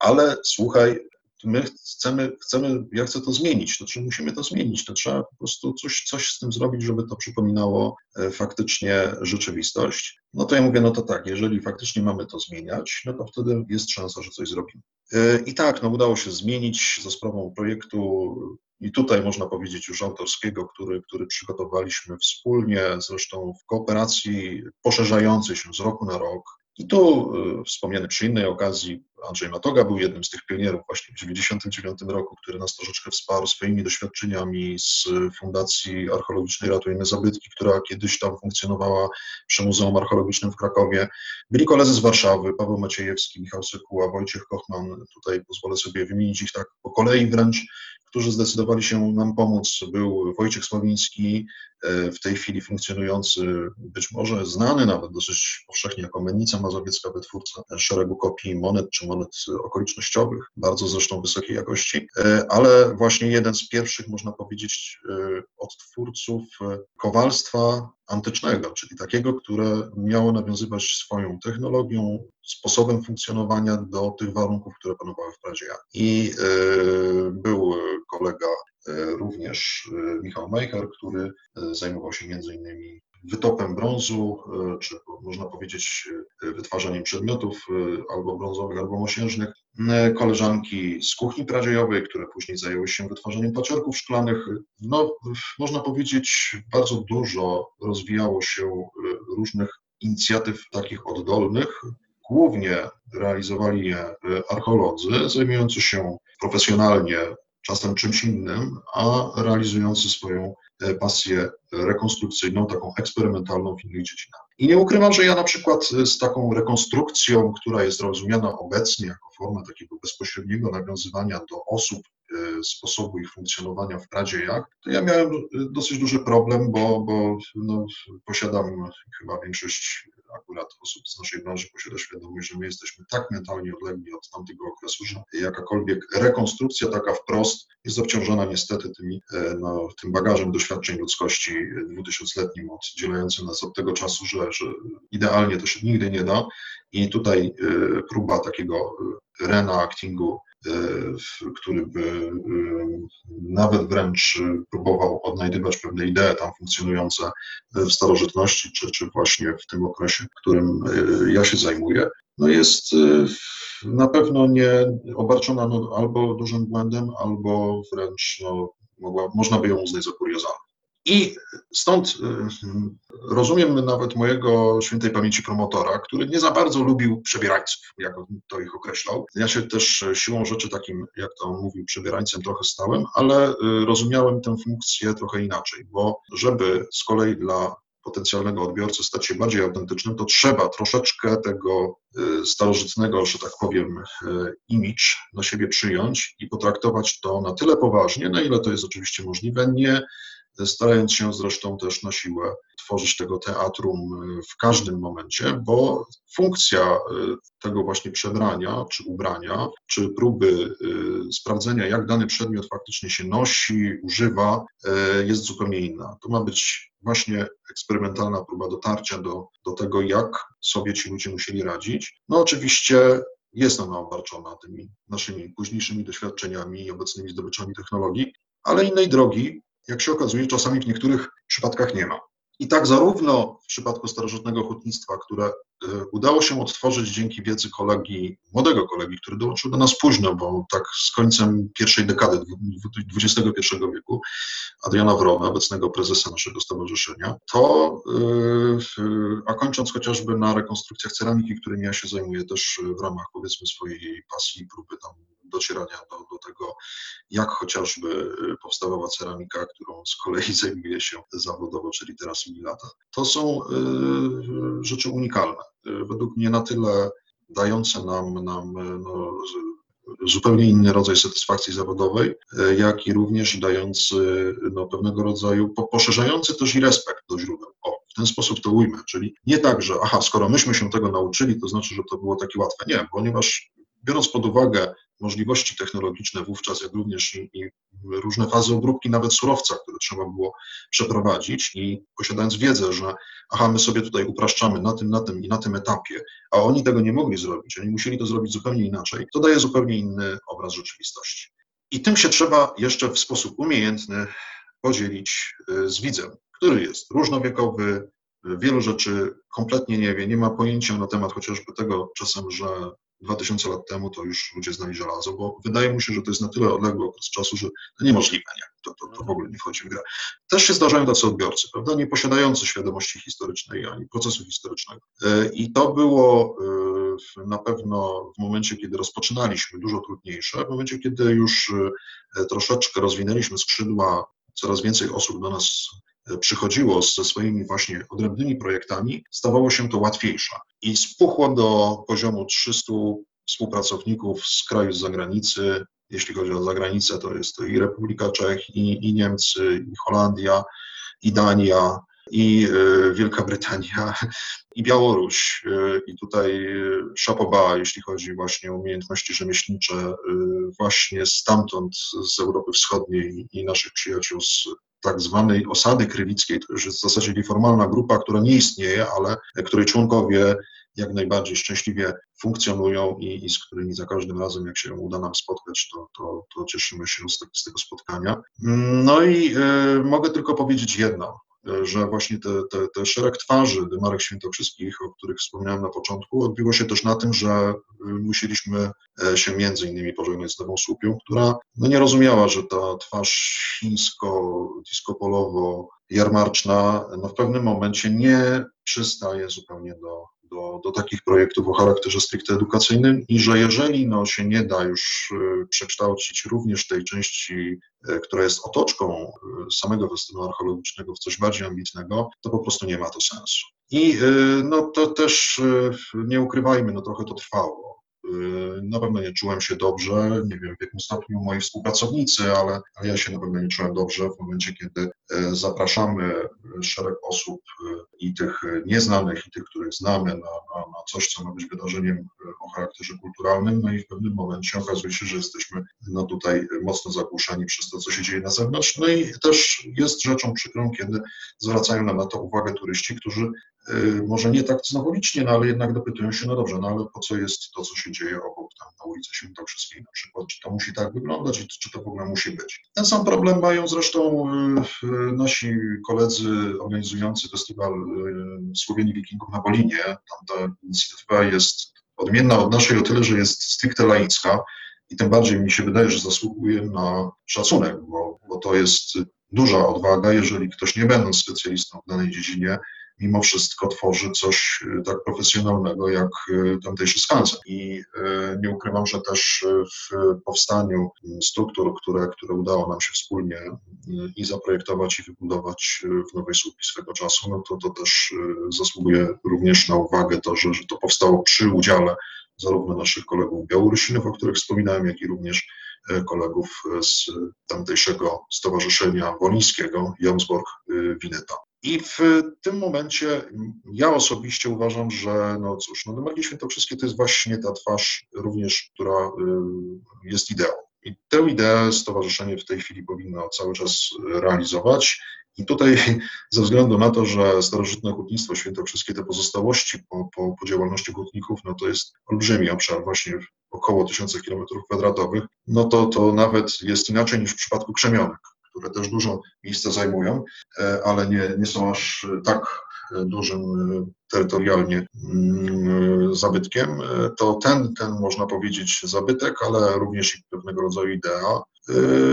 ale słuchaj, my chcemy, chcemy, ja chcę to zmienić, to czy musimy to zmienić, to trzeba po prostu coś, coś z tym zrobić, żeby to przypominało e, faktycznie rzeczywistość. No to ja mówię, no to tak, jeżeli faktycznie mamy to zmieniać, no to wtedy jest szansa, że coś zrobimy. E, I tak, no udało się zmienić za sprawą projektu i tutaj można powiedzieć już autorskiego, który, który przygotowaliśmy wspólnie, zresztą w kooperacji poszerzającej się z roku na rok. I tu y, wspomniany przy innej okazji Andrzej Matoga był jednym z tych pionierów właśnie w 1999 roku, który nas troszeczkę wsparł swoimi doświadczeniami z Fundacji Archeologicznej Ratujemy Zabytki, która kiedyś tam funkcjonowała przy Muzeum Archeologicznym w Krakowie. Byli koledzy z Warszawy, Paweł Maciejewski, Michał Sykuła, Wojciech Kochman, tutaj pozwolę sobie wymienić ich tak po kolei wręcz, którzy zdecydowali się nam pomóc. Był Wojciech Sławiński, e, w tej chwili funkcjonujący, być może znany nawet dosyć powszechnie jako Mennica Mazowiecka, wytwórca szeregu kopii monet czy monet okolicznościowych, bardzo zresztą wysokiej jakości, e, ale właśnie jeden z pierwszych, można powiedzieć, e, odtwórców kowalstwa antycznego, czyli takiego, które miało nawiązywać swoją technologią, sposobem funkcjonowania do tych warunków, które panowały w Pradzie. I był kolega e, również e, Michał Majcher, który e, zajmował się między innymi wytopem brązu, czy można powiedzieć wytwarzaniem przedmiotów albo brązowych, albo mosiężnych. Koleżanki z kuchni pradziejowej, które później zajęły się wytwarzaniem paciorków szklanych. No, można powiedzieć, bardzo dużo rozwijało się różnych inicjatyw takich oddolnych. Głównie realizowali je archeolodzy zajmujący się profesjonalnie czasem czymś innym, a realizujący swoją e, pasję rekonstrukcyjną, taką eksperymentalną w innych dziedzinach. I nie ukrywam, że ja na przykład e, z taką rekonstrukcją, która jest rozumiana obecnie jako forma takiego bezpośredniego nawiązywania do osób, e, sposobu ich funkcjonowania w pradziejach, to ja miałem dosyć duży problem, bo, bo no, posiadam chyba większość akurat osób z naszej branży posiada świadomość, że my jesteśmy tak mentalnie odlegli od tamtego okresu, że jakakolwiek rekonstrukcja taka wprost jest obciążona niestety tymi, e, no, tym bagażem doświadczeń ludzkości dwutysiącletnim oddzielającym nas od tego czasu, że, że idealnie to się nigdy nie da i tutaj e, próba takiego e, reenactingu który by nawet wręcz próbował odnajdywać pewne idee tam funkcjonujące w starożytności, czy, czy właśnie w tym okresie, którym ja się zajmuję, no jest na pewno nie obarczona no, albo dużym błędem, albo wręcz no, mogła, można by ją uznać za kuriozalną. I stąd y, rozumiem nawet mojego świętej pamięci promotora, który nie za bardzo lubił przebierańców, jak to ich określał. Ja się też siłą rzeczy takim, jak to mówił, przebierańcem trochę stałem, ale y, rozumiałem tę funkcję trochę inaczej, bo żeby z kolei dla potencjalnego odbiorcy stać się bardziej autentycznym, to trzeba troszeczkę tego y, starożytnego, że tak powiem, image na siebie przyjąć i potraktować to na tyle poważnie, na ile to jest oczywiście możliwe, nie starając się zresztą też na siłę tworzyć tego teatrum y, w każdym momencie, bo funkcja y, tego właśnie przebrania, czy ubrania, czy próby y, sprawdzenia, jak dany przedmiot faktycznie się nosi, używa, jest zupełnie inna. To ma być właśnie eksperymentalna próba dotarcia do, do tego, jak sobie ci ludzie musieli radzić. No oczywiście jest ona obarczona tymi naszymi późniejszymi doświadczeniami i obecnymi zdobyczami technologii, ale innej drogi jak się okazuje, czasami w niektórych przypadkach nie ma. I tak zarówno w przypadku starożytnego hutnictwa, które udało się odtworzyć dzięki wiedzy kolegi, młodego kolegi, który dołączył do nas późno, bo tak z końcem pierwszej dekady XXI wieku, Adriana Wrona, obecnego prezesa naszego stowarzyszenia, to, e, a kończąc chociażby na rekonstrukcjach ceramiki, którymi ja się zajmuję też w ramach powiedzmy swojej pasji i próby tam docierania do, do tego, jak chociażby powstawała ceramika, którą z kolei (laughs) zajmuje się zawodowo, czyli teraz lata. To są rzeczy unikalne. Według mnie na tyle dające nam, nam no, zupełnie inny rodzaj satysfakcji zawodowej, jak i również dający no, pewnego rodzaju, poszerzający też i respekt do źródeł. O, w ten sposób to ujmę, czyli nie tak, że aha, skoro myśmy się tego nauczyli, to znaczy, że to było takie łatwe. Nie, ponieważ biorąc pod uwagę możliwości technologiczne wówczas, jak również i, i, różne fazy obróbki, nawet surowca, które trzeba było przeprowadzić i posiadając wiedzę, że aha, my sobie tutaj upraszczamy na tym, na tym i na tym etapie, a oni tego nie mogli zrobić, oni musieli to zrobić zupełnie inaczej, to daje zupełnie inny obraz rzeczywistości. I tym się trzeba jeszcze w sposób umiejętny podzielić y, z widzem, który jest różnowiekowy, wielu rzeczy kompletnie nie wie, nie ma pojęcia na temat chociażby tego czasem, że 2000 lat temu to już ludzie znali żelazo, bo wydaje mu się, że to jest na tyle odległy okres czasu, że to niemożliwe, nie? To, to, to w ogóle nie wchodzi w grę. Też się zdarzają tacy odbiorcy, prawda, nie posiadający świadomości historycznej ani procesu historycznego. E, I to było e, na pewno w momencie, kiedy rozpoczynaliśmy, dużo trudniejsze, w momencie, kiedy już e, troszeczkę rozwinęliśmy skrzydła, coraz więcej osób do nas przychodziło ze swoimi właśnie odrębnymi projektami, stawało się to łatwiejsze. I spuchło do poziomu 300 współpracowników z kraju z zagranicy. Jeśli chodzi o zagranicę, to jest to i Republika Czech, i, i Niemcy, i Holandia, i Dania, i e, Wielka Brytania, (laughs) i Białoruś. E, I tutaj szapoba, jeśli chodzi właśnie o umiejętności rzemieślnicze, właśnie stamtąd, z Europy Wschodniej i naszych przyjaciół z tak zwanej osady krywickiej, to już jest w zasadzie nieformalna grupa, która nie istnieje, ale której członkowie jak najbardziej szczęśliwie funkcjonują i, i z którymi za każdym razem, jak się uda nam spotkać, to, to, to cieszymy się z, z, tego spotkania. No i y, mogę tylko powiedzieć jedno że właśnie te, te, te szereg twarzy Marek Świętokrzyskich, o których wspomniałem na początku, odbiło się też na tym, że y, musieliśmy e, się między innymi pożegnać z Nową Słupią, która no nie rozumiała, że ta twarz chińsko-diskopolowo-jarmarczna no w pewnym momencie nie przystaje zupełnie do, do, do takich projektów o charakterze stricte edukacyjnym i że jeżeli no, się nie da już y, przekształcić również tej części, y, która jest otoczką y, samego festywalu archeologicznego w coś bardziej ambitnego, to po prostu nie ma to sensu. I no, to też nie ukrywajmy, no trochę to trwało. Na pewno nie czułem się dobrze, nie wiem w jakim stopniu moi współpracownicy, ale, ja się na pewno nie czułem dobrze w momencie, kiedy e, zapraszamy szereg osób e, i tych nieznanych, i tych, których znamy na, na, na coś, co ma być wydarzeniem o charakterze kulturalnym, no i w pewnym momencie okazuje się, że jesteśmy no tutaj mocno zagłuszeni przez to, co się dzieje na zewnątrz. No i też jest rzeczą przykrą, kiedy zwracają nam na to uwagę turyści, którzy Y, może nie tak znowu licznie, no ale jednak dopytują się, no dobrze, no ale po co jest to, co się dzieje obok tam na ulicy Świętokrzyskiej na przykład, czy to musi tak wyglądać, czy to w ogóle musi być. Ten sam problem mają zresztą y, y, nasi koledzy organizujący festiwal Słowieni Wikingów na Bolinie. Tam ta inicjatywa jest odmienna od naszej o tyle, że jest stricte laicka i tym bardziej mi się wydaje, że zasługuje na szacunek, bo, bo to jest duża odwaga, jeżeli ktoś nie będąc specjalistą w danej dziedzinie, mimo wszystko tworzy coś e, tak profesjonalnego jak e, tamtejszy skansen. I e, nie ukrywam, że też w powstaniu struktur, które, które udało nam się wspólnie i zaprojektować i wybudować w Nowej Słupii swego czasu, no to to też zasługuje również na uwagę to, że, że to powstało przy udziale zarówno naszych kolegów Białorusinów, o których wspominałem, jak i również kolegów z tamtejszego Stowarzyszenia Wolińskiego Jomsborg Wineta. I w tym momencie ja osobiście uważam, że no cóż, no Marki Świętokrzyskie to jest właśnie ta twarz również, która y, jest ideą. I tę ideę stowarzyszenie w tej chwili powinno cały czas realizować. I tutaj ze względu na to, że starożytne hutnictwo świętokrzyskie, te pozostałości po, po, po działalności hutników, no to jest olbrzymi obszar, właśnie około tysiąca kilometrów kwadratowych, no to, to nawet jest inaczej niż w przypadku krzemionek które też dużo miejsca zajmują, ale nie, nie są aż tak dużym terytorialnie mm, zabytkiem, to ten, ten można powiedzieć zabytek, ale również i pewnego rodzaju idea,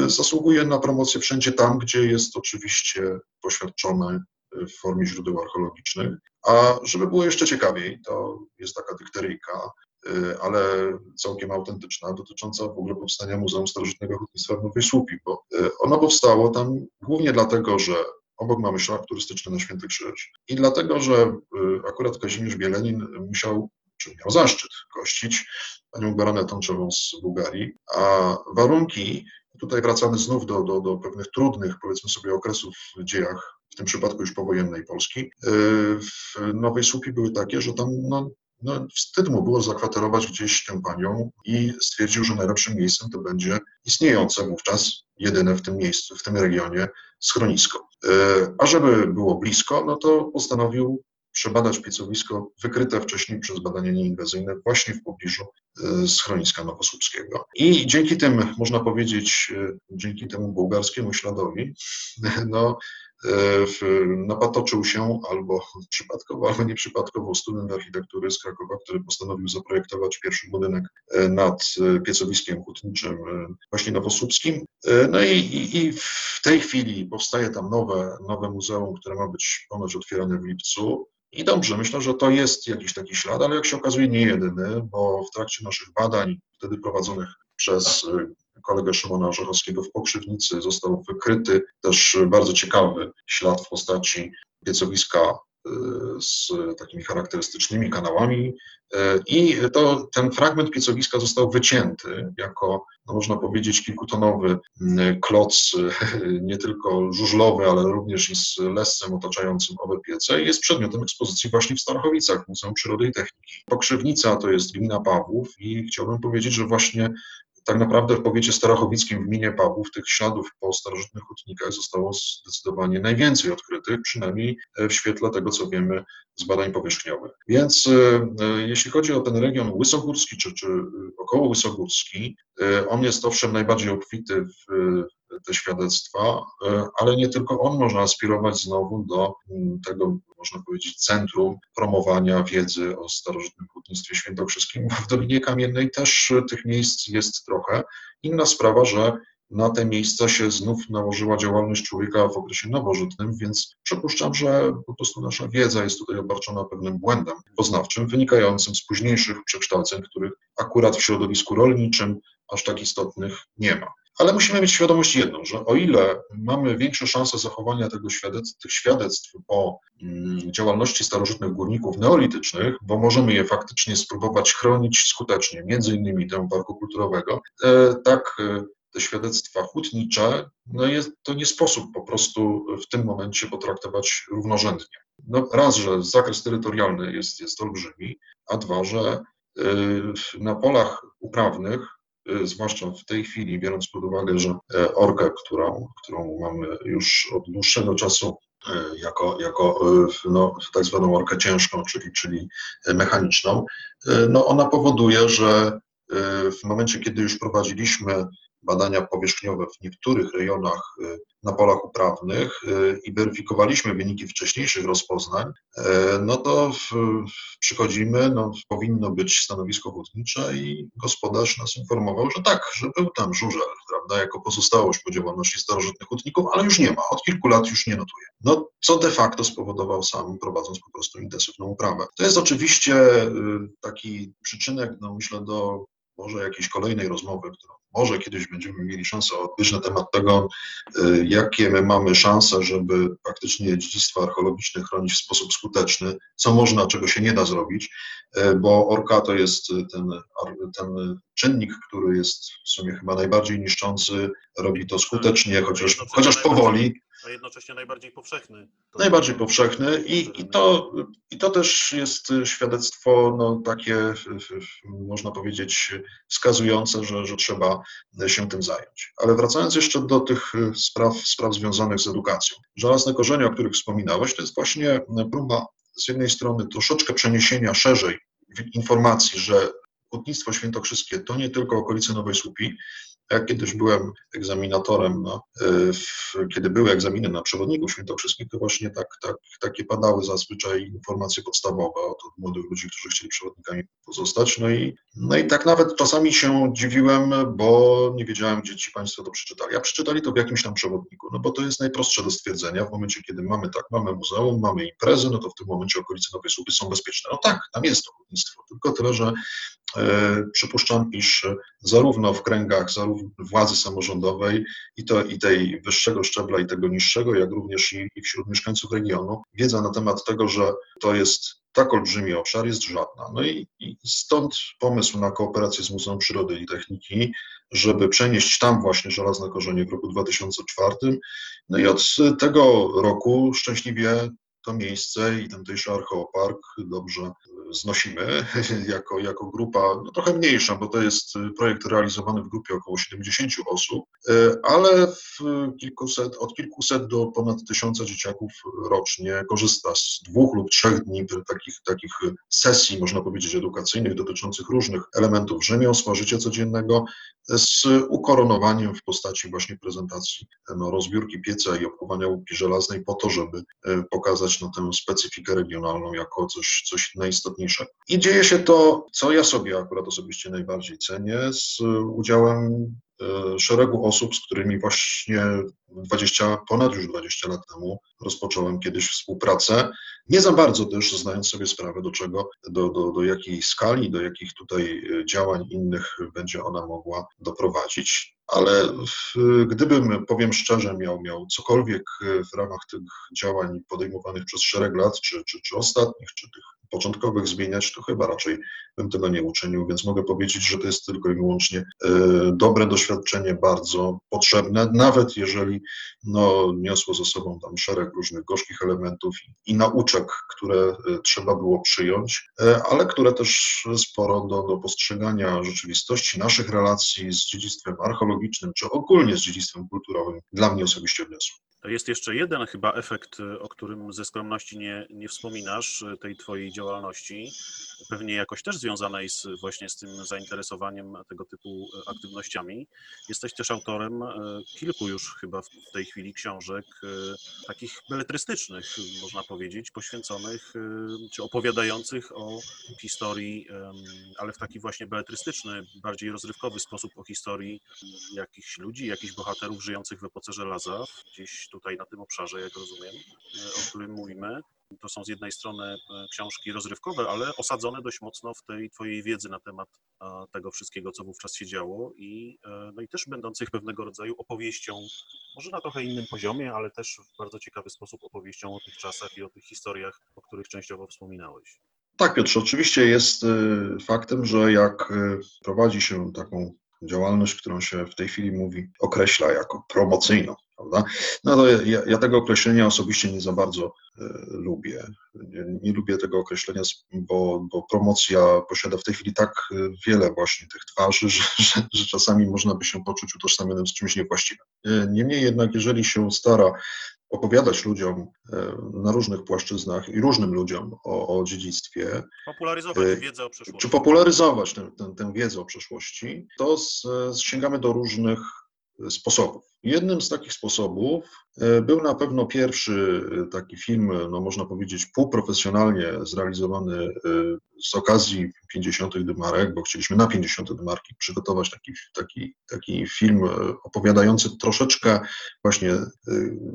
zasługuje na promocję wszędzie tam, gdzie jest oczywiście poświadczony w formie źródeł archeologicznych. A żeby było jeszcze ciekawiej, to jest taka dykteryjka, ale całkiem autentyczna, dotycząca w ogóle powstania Muzeum Starożytnego Hutnictwa w Nowej Słupii, bo y, ono powstało tam głównie dlatego, że obok mamy szlak turystyczny na Święty Krzyż i dlatego, że y, akurat Kazimierz Bielenin musiał, czy miał zaszczyt gościć panią baronetą Czewą z Bułgarii, a warunki, tutaj wracamy znów do, do, do pewnych trudnych, powiedzmy sobie, okresów w dziejach w tym przypadku już powojennej Polski, y, w Nowej Słupii były takie, że tam no, no, wstyd mu było zakwaterować gdzieś tę panią i stwierdził, że najlepszym miejscem to będzie istniejące wówczas jedyne w tym miejscu, w tym regionie schronisko. Y, a żeby było blisko, no to postanowił przebadać piecowisko wykryte wcześniej przez badania nieinwazyjne właśnie w pobliżu y, schroniska nowosłupskiego. I dzięki tym, można powiedzieć, dzięki temu bułgarskiemu śladowi, (laughs) no, E, napatoczył się albo przypadkowo, albo (laughs) nieprzypadkowo student architektury z Krakowa, który postanowił zaprojektować pierwszy budynek e, nad e, piecowiskiem hutniczym właśnie nowosłupskim. No i, i, i w tej chwili powstaje tam nowe, nowe muzeum, które ma być ponoć otwierane w lipcu. I dobrze, myślę, że to jest jakiś taki ślad, ale jak się okazuje nie jedyny, bo w trakcie naszych badań, wtedy prowadzonych przez kolegę Szymona Orzechowskiego w Pokrzywnicy został wykryty. Też bardzo ciekawy ślad w postaci piecowiska y, z takimi charakterystycznymi kanałami. Y, i to, ten fragment piecowiska został wycięty jako, no można powiedzieć, kilkutonowy y, kloc, (laughs) nie tylko żużlowy, ale również i z lescem otaczającym owe piece. Jest przedmiotem ekspozycji właśnie w Starachowicach, Muzeum Przyrody i Techniki. Pokrzywnica to jest gmina Pawłów i chciałbym powiedzieć, że właśnie tak naprawdę w powiecie starachowickim w gminie Pawłów tych śladów po starożytnych hutnikach zostało zdecydowanie najwięcej odkrytych, przynajmniej w świetle tego, co wiemy z badań powierzchniowych. Więc e, e, jeśli chodzi o ten region łysogórski czy, czy około łysogórski, e, on jest owszem najbardziej obfity w te świadectwa, ale nie tylko on można aspirować znowu do mm, tego, można powiedzieć, centrum promowania wiedzy o starożytnym hutnictwie świętokrzyskim. W Dolinie Kamiennej też tych miejsc jest trochę. Inna sprawa, że na te miejsca się znów nałożyła działalność człowieka w okresie nowożytnym, więc przypuszczam, że po prostu nasza wiedza jest tutaj obarczona pewnym błędem poznawczym, wynikającym z późniejszych przekształceń, których akurat w środowisku rolniczym aż tak istotnych nie ma. Ale musimy mieć świadomość jedną, że o ile mamy większe szanse zachowania tego świadectw, tych świadectw po mm, działalności starożytnych górników neolitycznych, bo możemy je faktycznie spróbować chronić skutecznie, między innymi temu parku kulturowego, e, tak e, te świadectwa hutnicze, no jest, to nie sposób po prostu w tym momencie potraktować równorzędnie. No raz, że zakres terytorialny jest, jest olbrzymi, a dwa, że y, na polach uprawnych, zwłaszcza w tej chwili, biorąc pod uwagę, że e, orkę, którą, którą mamy już od dłuższego czasu e, jako, jako e, no, tak zwaną orkę ciężką, czyli, czyli mechaniczną, no ona powoduje, że w momencie, kiedy już prowadziliśmy badania powierzchniowe w niektórych rejonach y, na polach uprawnych y, i weryfikowaliśmy wyniki wcześniejszych rozpoznań, y, no to przychodzimy, no powinno być stanowisko hutnicze i gospodarz nas informował, że tak, że był tam żurzel, prawda, jako pozostałość po działalności starożytnych hutników, ale już nie ma, od kilku lat już nie notuje. No, co de facto spowodował sam, prowadząc po prostu intensywną uprawę. To jest oczywiście taki przyczynek, no myślę, do może jakiejś kolejnej rozmowy, którą może kiedyś będziemy mieli szansę odbyć na temat tego, y, jakie my mamy szanse, żeby faktycznie dziedzictwo archeologiczne chronić w sposób skuteczny, co można, czego się nie da zrobić, y, bo orka to jest ten, ten czynnik, który jest w sumie chyba najbardziej niszczący, robi to skutecznie, chociaż, chociaż powoli a jednocześnie najbardziej powszechny. Najbardziej powszechny i, i, to, i to też jest świadectwo no, takie, można powiedzieć, wskazujące, że, że trzeba się tym zająć. Ale wracając jeszcze do tych spraw, spraw związanych z edukacją. Żelazne korzenie, o których wspominałeś, to jest właśnie próba z jednej strony troszeczkę przeniesienia szerzej informacji, że hutnictwo świętokrzyskie to nie tylko okolice Nowej Słupii, Ja kiedyś byłem egzaminatorem, no, kiedy były egzaminy na przewodników świętokrzyskich, to właśnie tak, tak, takie padały zazwyczaj informacje podstawowe od młodych ludzi, którzy chcieli przewodnikami pozostać. No i, no i tak nawet czasami się dziwiłem, bo nie wiedziałem, gdzie ci Państwo to przeczytali. A przeczytali to w jakimś tam przewodniku, no bo to jest najprostsze do stwierdzenia. W momencie, kiedy mamy tak, mamy muzeum, mamy imprezę, no to w tym momencie okolice Nowej Słupy są bezpieczne. No tak, tam jest ochotnictwo, tylko tyle, że e, przypuszczam, iż zarówno w kręgach zarówno władzy samorządowej i, to, i tej wyższego szczebla, i tego niższego, jak również i, i wśród mieszkańców regionu, wiedza na temat tego, że to jest tak olbrzymi obszar jest żadna. No i, i, stąd pomysł na kooperację z Muzeum Przyrody i Techniki, żeby przenieść tam właśnie żelazne korzenie w roku 2004. No i od tego roku szczęśliwie to miejsce i tamtejszy archeopark dobrze znosimy (laughs) jako, jako grupa, no trochę mniejsza, bo to jest projekt realizowany w grupie około 70 osób, e, ale kilkuset, od kilkuset do ponad tysiąca dzieciaków rocznie korzysta z dwóch lub trzech dni takich, takich sesji, można powiedzieć, edukacyjnych dotyczących różnych elementów rzemiosła, życia codziennego, z ukoronowaniem w postaci właśnie prezentacji no, rozbiórki pieca i obkuwania łupki żelaznej po to, żeby e, pokazać no, tę specyfikę regionalną jako coś, coś najistotniejszego. I dzieje się to, co ja sobie akurat osobiście najbardziej cenię, z udziałem e, szeregu osób, z którymi właśnie 20, ponad już 20 lat temu rozpocząłem kiedyś współpracę. Nie za bardzo też zdając sobie sprawę, do czego, do, do, do jakiej skali, do jakich tutaj e, działań innych będzie ona mogła doprowadzić. Ale gdybym, powiem szczerze, miał, miał cokolwiek w ramach tych działań podejmowanych przez szereg lat, czy, czy, czy ostatnich, czy tych początkowych zmieniać, to chyba raczej bym tego nie uczynił, więc mogę powiedzieć, że to jest tylko i wyłącznie e, dobre doświadczenie, bardzo potrzebne, nawet jeżeli no, niosło ze sobą tam szereg różnych gorzkich elementów i, nauczek, które e, trzeba było przyjąć, e, ale które też sporo do, do postrzegania rzeczywistości, naszych relacji z dziedzictwem archeologicznym, czy ogólnie z dziedzictwem kulturowym dla mnie osobiście wniosło. Jest jeszcze jeden chyba efekt, o którym ze skromności nie, nie wspominasz, tej twojej działalności, pewnie jakoś też związanej z, właśnie z tym zainteresowaniem tego typu aktywnościami. Jesteś też autorem kilku już chyba w tej chwili książek, takich beletrystycznych, można powiedzieć, poświęconych czy opowiadających o historii, ale w taki właśnie beletrystyczny, bardziej rozrywkowy sposób o historii jakichś ludzi, jakichś bohaterów żyjących w epoce żelaza, gdzieś tutaj na tym obszarze, jak rozumiem, o którym mówimy. To są z jednej strony e, książki rozrywkowe, ale osadzone dość mocno w tej twojej wiedzy na temat tego wszystkiego, co wówczas się działo i, e, no i też będących pewnego rodzaju opowieścią, może na trochę innym poziomie, ale też w bardzo ciekawy sposób opowieścią o tych czasach i o tych historiach, o których częściowo wspominałeś. Tak, Piotr, oczywiście jest e, faktem, że jak prowadzi się taką działalność, którą się w tej chwili mówi, określa jako promocyjną, prawda? No to ja, ja tego określenia osobiście nie za bardzo e, lubię. Nie, nie, lubię tego określenia, bo, bo, promocja posiada w tej chwili tak e, wiele właśnie tych twarzy, (laughs) że, że, że czasami można by się poczuć utożsamionym z czymś niewłaściwym. E, niemniej jednak, jeżeli się stara opowiadać ludziom na różnych płaszczyznach i różnym ludziom o, o dziedzictwie. Popularyzować wiedzę o przeszłości. Czy popularyzować tę, tę, tę wiedzę o przeszłości, to z, sięgamy do różnych sposobów. Jednym z takich sposobów e, był na pewno pierwszy e, taki film, no można powiedzieć, półprofesjonalnie zrealizowany e, z okazji 50. Dymarek, bo chcieliśmy na 50. Dymarki przygotować taki, taki, taki film opowiadający troszeczkę właśnie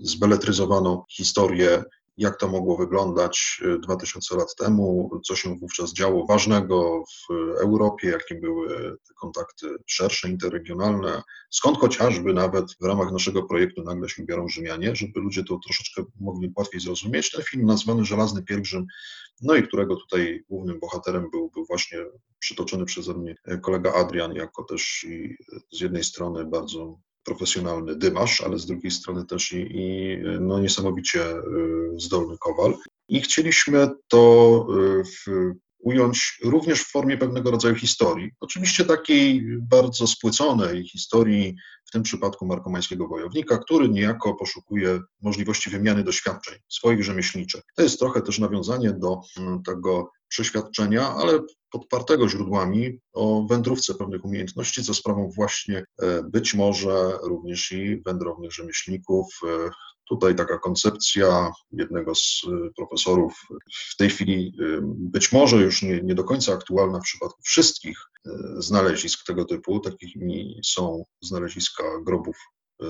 zbeletryzowaną historię jak to mogło wyglądać 2000 lat temu, co się wówczas działo ważnego w Europie, jakie były te kontakty szersze, interregionalne, skąd chociażby nawet w ramach naszego projektu nagle się biorą Rzymianie, żeby ludzie to troszeczkę mogli łatwiej zrozumieć. Ten film nazwany Żelazny Pielgrzym, no i którego tutaj głównym bohaterem był, był właśnie przytoczony przeze mnie kolega Adrian, jako też z jednej strony bardzo profesjonalny dymasz, ale z drugiej strony też i, i no, niesamowicie y, zdolny kowal. I chcieliśmy to y, w, ująć również w formie pewnego rodzaju historii. Oczywiście takiej bardzo spłyconej historii, w tym przypadku markomańskiego wojownika, który niejako poszukuje możliwości wymiany doświadczeń swoich rzemieślniczych. To jest trochę też nawiązanie do mm, tego przeświadczenia, ale podpartego źródłami o wędrówce pewnych umiejętności za sprawą właśnie być może również i wędrownych rzemieślników, Tutaj taka koncepcja jednego z y, profesorów, w tej chwili y, być może już nie, nie do końca aktualna w przypadku wszystkich y, znalezisk tego typu, takimi są znaleziska grobów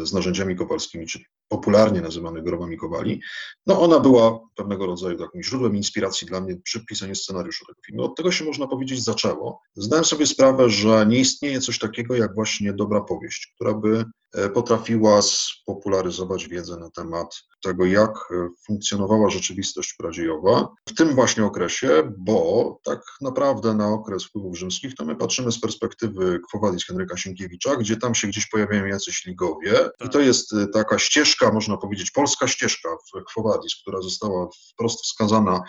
z narzędziami kowalskimi, czyli popularnie nazywanych grobami kowali, no ona była pewnego rodzaju takim źródłem inspiracji dla mnie przy pisaniu scenariuszu tego filmu. Od tego się można powiedzieć zaczęło. Zdałem sobie sprawę, że nie istnieje coś takiego jak właśnie dobra powieść, która by e, potrafiła spopularyzować wiedzę na temat tego, jak e, funkcjonowała rzeczywistość pradziejowa w tym właśnie okresie, bo tak naprawdę na okres wpływów rzymskich to my patrzymy z perspektywy Kwowadis Henryka Sienkiewicza, gdzie tam się gdzieś pojawiają jacyś ligowie i to jest e, taka ścieżka, można powiedzieć, polska ścieżka w Kwowadis, która została wprost wskazana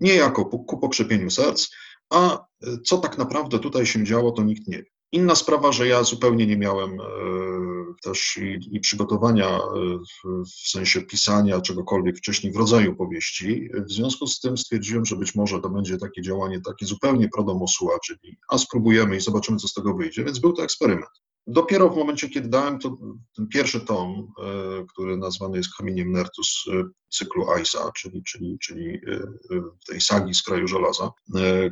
niejako ku pokrzepieniu serc, a e, co tak naprawdę tutaj się działo, to nikt nie wie. Inna sprawa, że ja zupełnie nie miałem e, też i, i przygotowania e, w, w, sensie pisania czegokolwiek wcześniej w rodzaju powieści. W związku z tym stwierdziłem, że być może to będzie takie działanie takie zupełnie prodomosua, czyli a spróbujemy i zobaczymy, co z tego wyjdzie, więc był to eksperyment. Dopiero w momencie, kiedy dałem to, ten pierwszy tom, e, który nazwany jest Kamieniem Nertus e, cyklu Aisa, czyli, czyli, czyli e, tej sagi z kraju żelaza,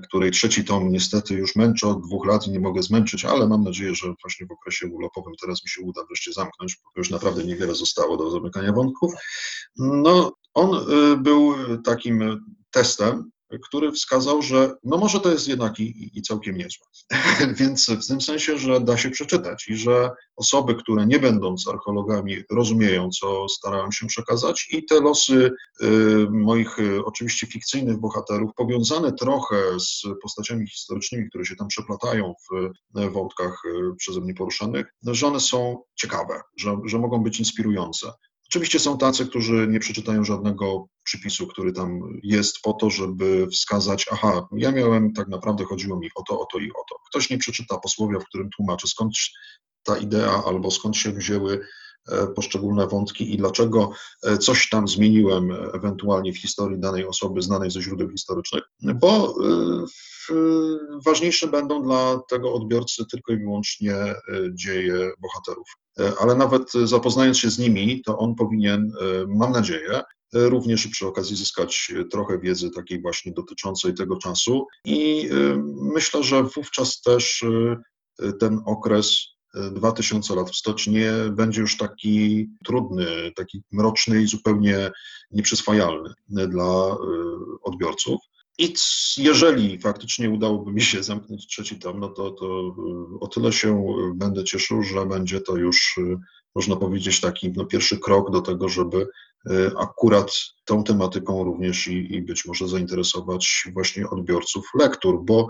której trzeci tom niestety już męczę od dwóch lat i nie mogę zmęczyć, ale mam nadzieję, że właśnie w okresie urlopowym teraz mi się uda wreszcie zamknąć, bo już naprawdę niewiele zostało do zamykania wątków. No, on był takim testem, który wskazał, że no może to jest jednak i, i całkiem niezłe. (laughs) Więc w tym sensie, że da się przeczytać i że osoby, które nie będąc archeologami rozumieją, co starałem się przekazać i te losy y, moich y, oczywiście fikcyjnych bohaterów, powiązane trochę z postaciami historycznymi, które się tam przeplatają w wątkach y, przeze mnie poruszanych, że one są ciekawe, że, że mogą być inspirujące. Oczywiście są tacy, którzy nie przeczytają żadnego przypisu, który tam jest po to, żeby wskazać, aha, ja miałem, tak naprawdę chodziło mi o to, o to i o to. Ktoś nie przeczyta posłowia, w którym tłumaczy, skąd ta idea albo skąd się wzięły poszczególne wątki i dlaczego e, coś tam zmieniłem ewentualnie w historii danej osoby znanej ze źródeł historycznych, bo e, ważniejsze będą dla tego odbiorcy tylko i wyłącznie dzieje bohaterów. E, ale nawet zapoznając się z nimi, to on powinien, e, mam nadzieję, e, również przy okazji zyskać trochę wiedzy takiej właśnie dotyczącej tego czasu i myślę, że wówczas też ten okres 2000 lat wstecz nie będzie już taki trudny, taki mroczny i zupełnie nieprzyswajalny dla odbiorców. I jeżeli faktycznie udałoby mi się zamknąć trzeci tom, no to, to y, o tyle się będę cieszył, że będzie to już, y, można powiedzieć, taki no, pierwszy krok do tego, żeby y, akurat tą tematyką również i, i być może zainteresować właśnie odbiorców lektur, bo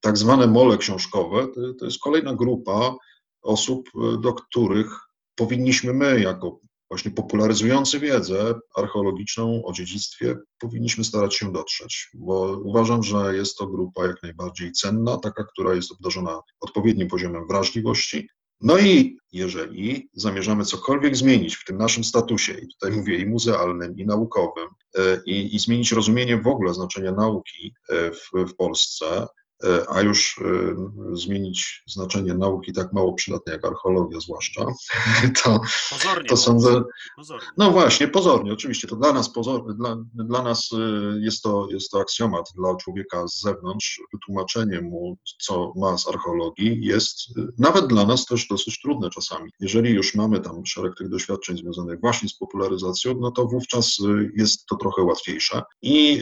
tak zwane mole książkowe to, to jest kolejna grupa osób, do których powinniśmy my, jako właśnie popularyzujący wiedzę archeologiczną o dziedzictwie, powinniśmy starać się dotrzeć, bo uważam, że jest to grupa jak najbardziej cenna, taka, która jest obdarzona odpowiednim poziomem wrażliwości. No i jeżeli zamierzamy cokolwiek zmienić w tym naszym statusie, i tutaj mówię i muzealnym, i naukowym, e, i, i zmienić rozumienie w ogóle znaczenia nauki e, w, w Polsce, E, a już e, zmienić znaczenie nauki tak mało przydatnej jak archeologia zwłaszcza, (laughs) to, pozornie, to sądzę... Pozornie. No właśnie, pozornie, oczywiście, to dla nas, pozor, dla, dla nas e, jest to, jest to aksjomat, dla człowieka z zewnątrz, wytłumaczenie mu, co ma z archeologii jest nawet dla nas też dosyć trudne czasami. Jeżeli już mamy tam szereg tych doświadczeń związanych właśnie z popularyzacją, no to wówczas jest to trochę łatwiejsze. I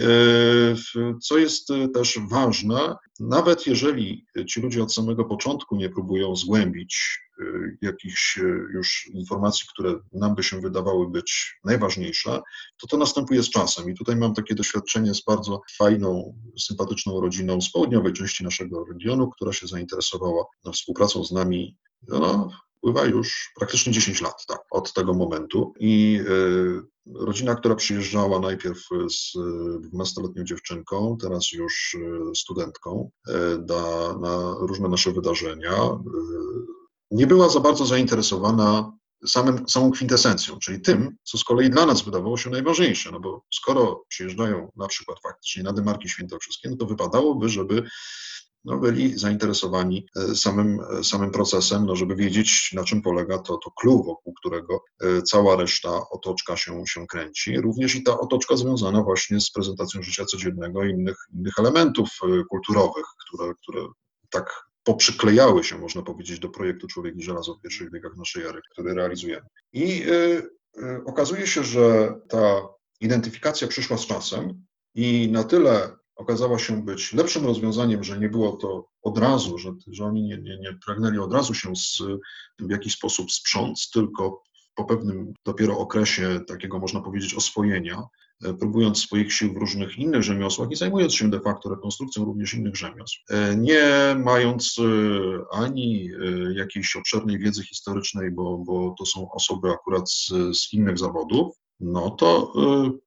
co jest też ważne, nawet jeżeli ci ludzie od samego początku nie próbują zgłębić y, jakichś y, już informacji, które nam by się wydawały być najważniejsze, to to następuje z czasem. I tutaj mam takie doświadczenie z bardzo fajną, sympatyczną rodziną z południowej części naszego regionu, która się zainteresowała współpracą z nami no, Pływa już praktycznie 10 lat tak, od tego momentu. I y, rodzina, która przyjeżdżała najpierw z 12-letnią dziewczynką, teraz już y, studentką, da, na różne nasze wydarzenia, nie była za bardzo zainteresowana samym, samą kwintesencją, czyli tym, co z kolei dla nas wydawało się najważniejsze, no bo skoro przyjeżdżają na przykład faktycznie na Demarki Świętokrzyskie, no to wypadałoby, żeby no, byli zainteresowani e, samym, e, samym procesem, no, żeby wiedzieć, na czym polega to, to clue, wokół którego e, cała reszta otoczka się, się kręci. Również i ta otoczka związana właśnie z prezentacją życia codziennego i innych, innych elementów kulturowych, które, które tak poprzyklejały się, można powiedzieć, do projektu Człowiek i Żelazo w pierwszych wiekach naszej ery, który realizujemy. I y, y, okazuje się, że ta identyfikacja przyszła z czasem i na tyle okazała się być lepszym rozwiązaniem, że nie było to od razu, że, że oni nie, nie, nie pragnęli od razu się z, w jakiś sposób sprząc, tylko po pewnym dopiero okresie takiego, można powiedzieć, oswojenia, e, próbując swoich sił w różnych innych rzemiosłach i zajmując się de facto rekonstrukcją również innych rzemiosł, e, nie mając e, ani jakiejś obszernej wiedzy historycznej, bo, bo to są osoby akurat z, z innych zawodów, no to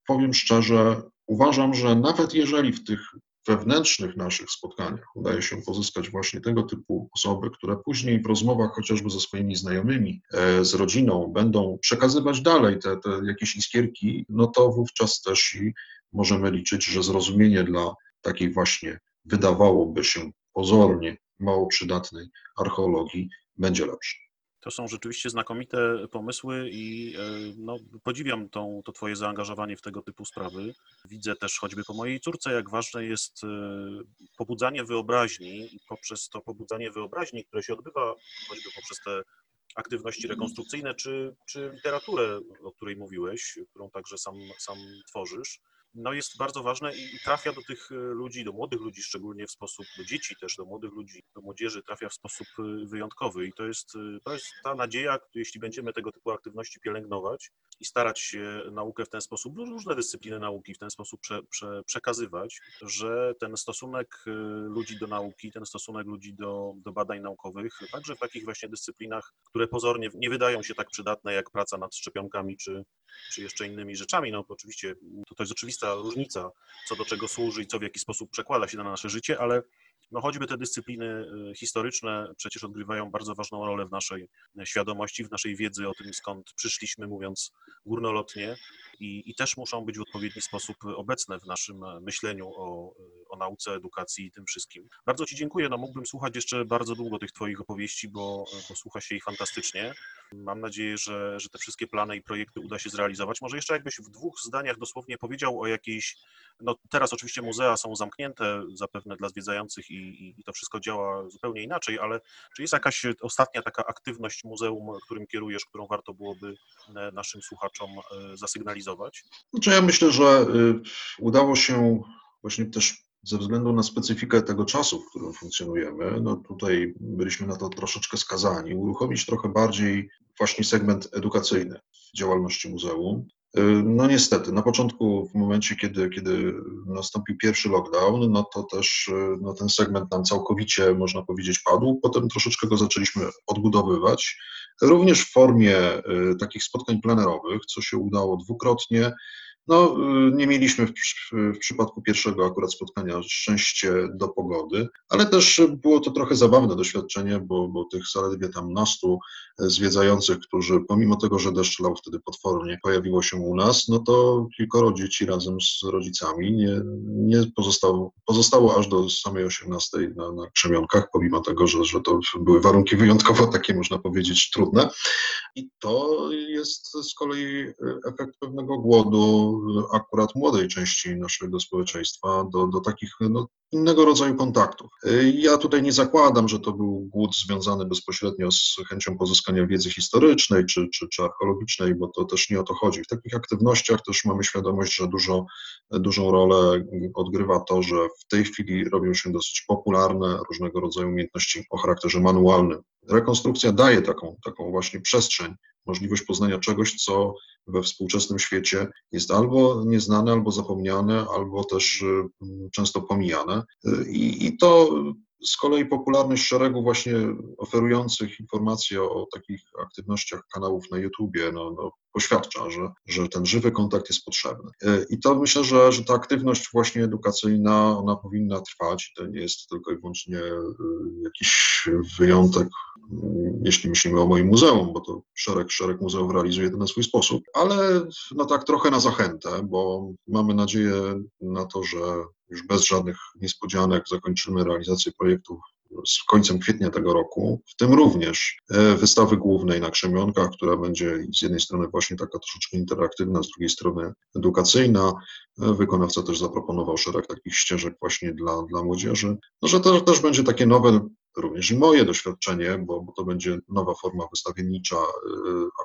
powiem szczerze, uważam, że nawet jeżeli w tych wewnętrznych naszych spotkaniach udaje się pozyskać właśnie tego typu osoby, które później w rozmowach chociażby ze swoimi znajomymi, e, z rodziną będą przekazywać dalej te, te jakieś iskierki, no to wówczas też i możemy liczyć, że zrozumienie dla takiej właśnie wydawałoby się pozornie mało przydatnej archeologii będzie lepsze. To są rzeczywiście znakomite pomysły i e, no, podziwiam tą, to Twoje zaangażowanie w tego typu sprawy. Widzę też choćby po mojej córce, jak ważne jest e, pobudzanie wyobraźni i poprzez to pobudzanie wyobraźni, które się odbywa choćby poprzez te aktywności rekonstrukcyjne, czy, czy literaturę, o której mówiłeś, którą także sam, sam tworzysz, no jest bardzo ważne i trafia do tych e, ludzi, do młodych ludzi szczególnie w sposób, do dzieci też, do młodych ludzi, do młodzieży trafia w sposób e, wyjątkowy i to jest, e, to jest ta nadzieja, jeśli będziemy tego typu aktywności pielęgnować i starać się naukę w ten sposób, różne dyscypliny nauki w ten sposób prze, prze, przekazywać, że ten stosunek ludzi do nauki, ten stosunek ludzi do, do badań naukowych, także w takich właśnie dyscyplinach, które pozornie nie wydają się tak przydatne jak praca nad szczepionkami czy, czy jeszcze innymi rzeczami, no oczywiście to, to jest oczywiste, różnica, co do czego służy i co w jaki sposób przekłada się na nasze życie, ale no choćby te dyscypliny y, historyczne przecież odgrywają bardzo ważną rolę w naszej świadomości, w naszej wiedzy o tym, skąd przyszliśmy, mówiąc górnolotnie, i, i też muszą być w odpowiedni sposób obecne w naszym myśleniu o, o nauce, edukacji i tym wszystkim. Bardzo Ci dziękuję. No, mógłbym słuchać jeszcze bardzo długo tych Twoich opowieści, bo, bo słucha się ich fantastycznie. Mam nadzieję, że, że te wszystkie plany i projekty uda się zrealizować. Może jeszcze jakbyś w dwóch zdaniach dosłownie powiedział o jakiejś, no teraz oczywiście muzea są zamknięte zapewne dla zwiedzających i, i, to wszystko działa zupełnie inaczej, ale czy jest jakaś ostatnia taka aktywność muzeum, którym kierujesz, którą warto byłoby e, naszym słuchaczom e, zasygnalizować? Znaczy ja myślę, że y, udało się właśnie też ze względu na specyfikę tego czasu, w którym funkcjonujemy, no tutaj byliśmy na to troszeczkę skazani, uruchomić trochę bardziej właśnie segment edukacyjny w działalności muzeum. Y, no niestety, na początku, w momencie, kiedy, kiedy nastąpił pierwszy lockdown, no to też y, no ten segment nam całkowicie, można powiedzieć, padł. Potem troszeczkę go zaczęliśmy odbudowywać, również w formie y, takich spotkań plenerowych, co się udało dwukrotnie. No, y, nie mieliśmy w, w, przypadku pierwszego akurat spotkania szczęście do pogody, ale też było to trochę zabawne doświadczenie, bo, bo tych zaledwie tam nastu zwiedzających, którzy pomimo tego, że deszcz lał wtedy potwornie, pojawiło się u nas, no to kilkoro dzieci razem z rodzicami nie, nie pozostało, pozostało aż do samej 18 na, na krzemionkach, pomimo tego, że, że to były warunki wyjątkowo takie, można powiedzieć, trudne. I to jest z kolei efekt pewnego głodu, akurat młodej części naszego społeczeństwa do, do takich no, innego rodzaju kontaktów. Ja tutaj nie zakładam, że to był głód związany bezpośrednio z chęcią pozyskania wiedzy historycznej czy, czy, czy archeologicznej, bo to też nie o to chodzi. W takich aktywnościach też mamy świadomość, że dużo, dużą rolę odgrywa to, że w tej chwili robią się dosyć popularne różnego rodzaju umiejętności o charakterze manualnym. Rekonstrukcja daje taką, taką właśnie przestrzeń, możliwość poznania czegoś, co we współczesnym świecie jest albo nieznane, albo zapomniane, albo też y, często pomijane. I, i to z kolei popularność szeregu właśnie oferujących informacje o, takich aktywnościach kanałów na YouTubie no, no, poświadcza, że, że ten żywy kontakt jest potrzebny. E, I to myślę, że, że ta aktywność właśnie edukacyjna, ona powinna trwać to nie jest tylko i wyłącznie jakiś wyjątek, mm, jeśli myślimy o moim muzeum, bo to szereg, szereg muzeów realizuje to na swój sposób, ale no tak trochę na zachętę, bo mamy nadzieję na to, że już bez żadnych niespodzianek zakończymy realizację projektów z końcem kwietnia tego roku, w tym również e, wystawy głównej na Krzemionkach, która będzie z jednej strony właśnie taka troszeczkę interaktywna, z drugiej strony edukacyjna. E, wykonawca też zaproponował szereg takich ścieżek właśnie dla, dla młodzieży, no, że to też będzie takie nowe również i moje doświadczenie, bo, bo, to będzie nowa forma wystawiennicza. Y,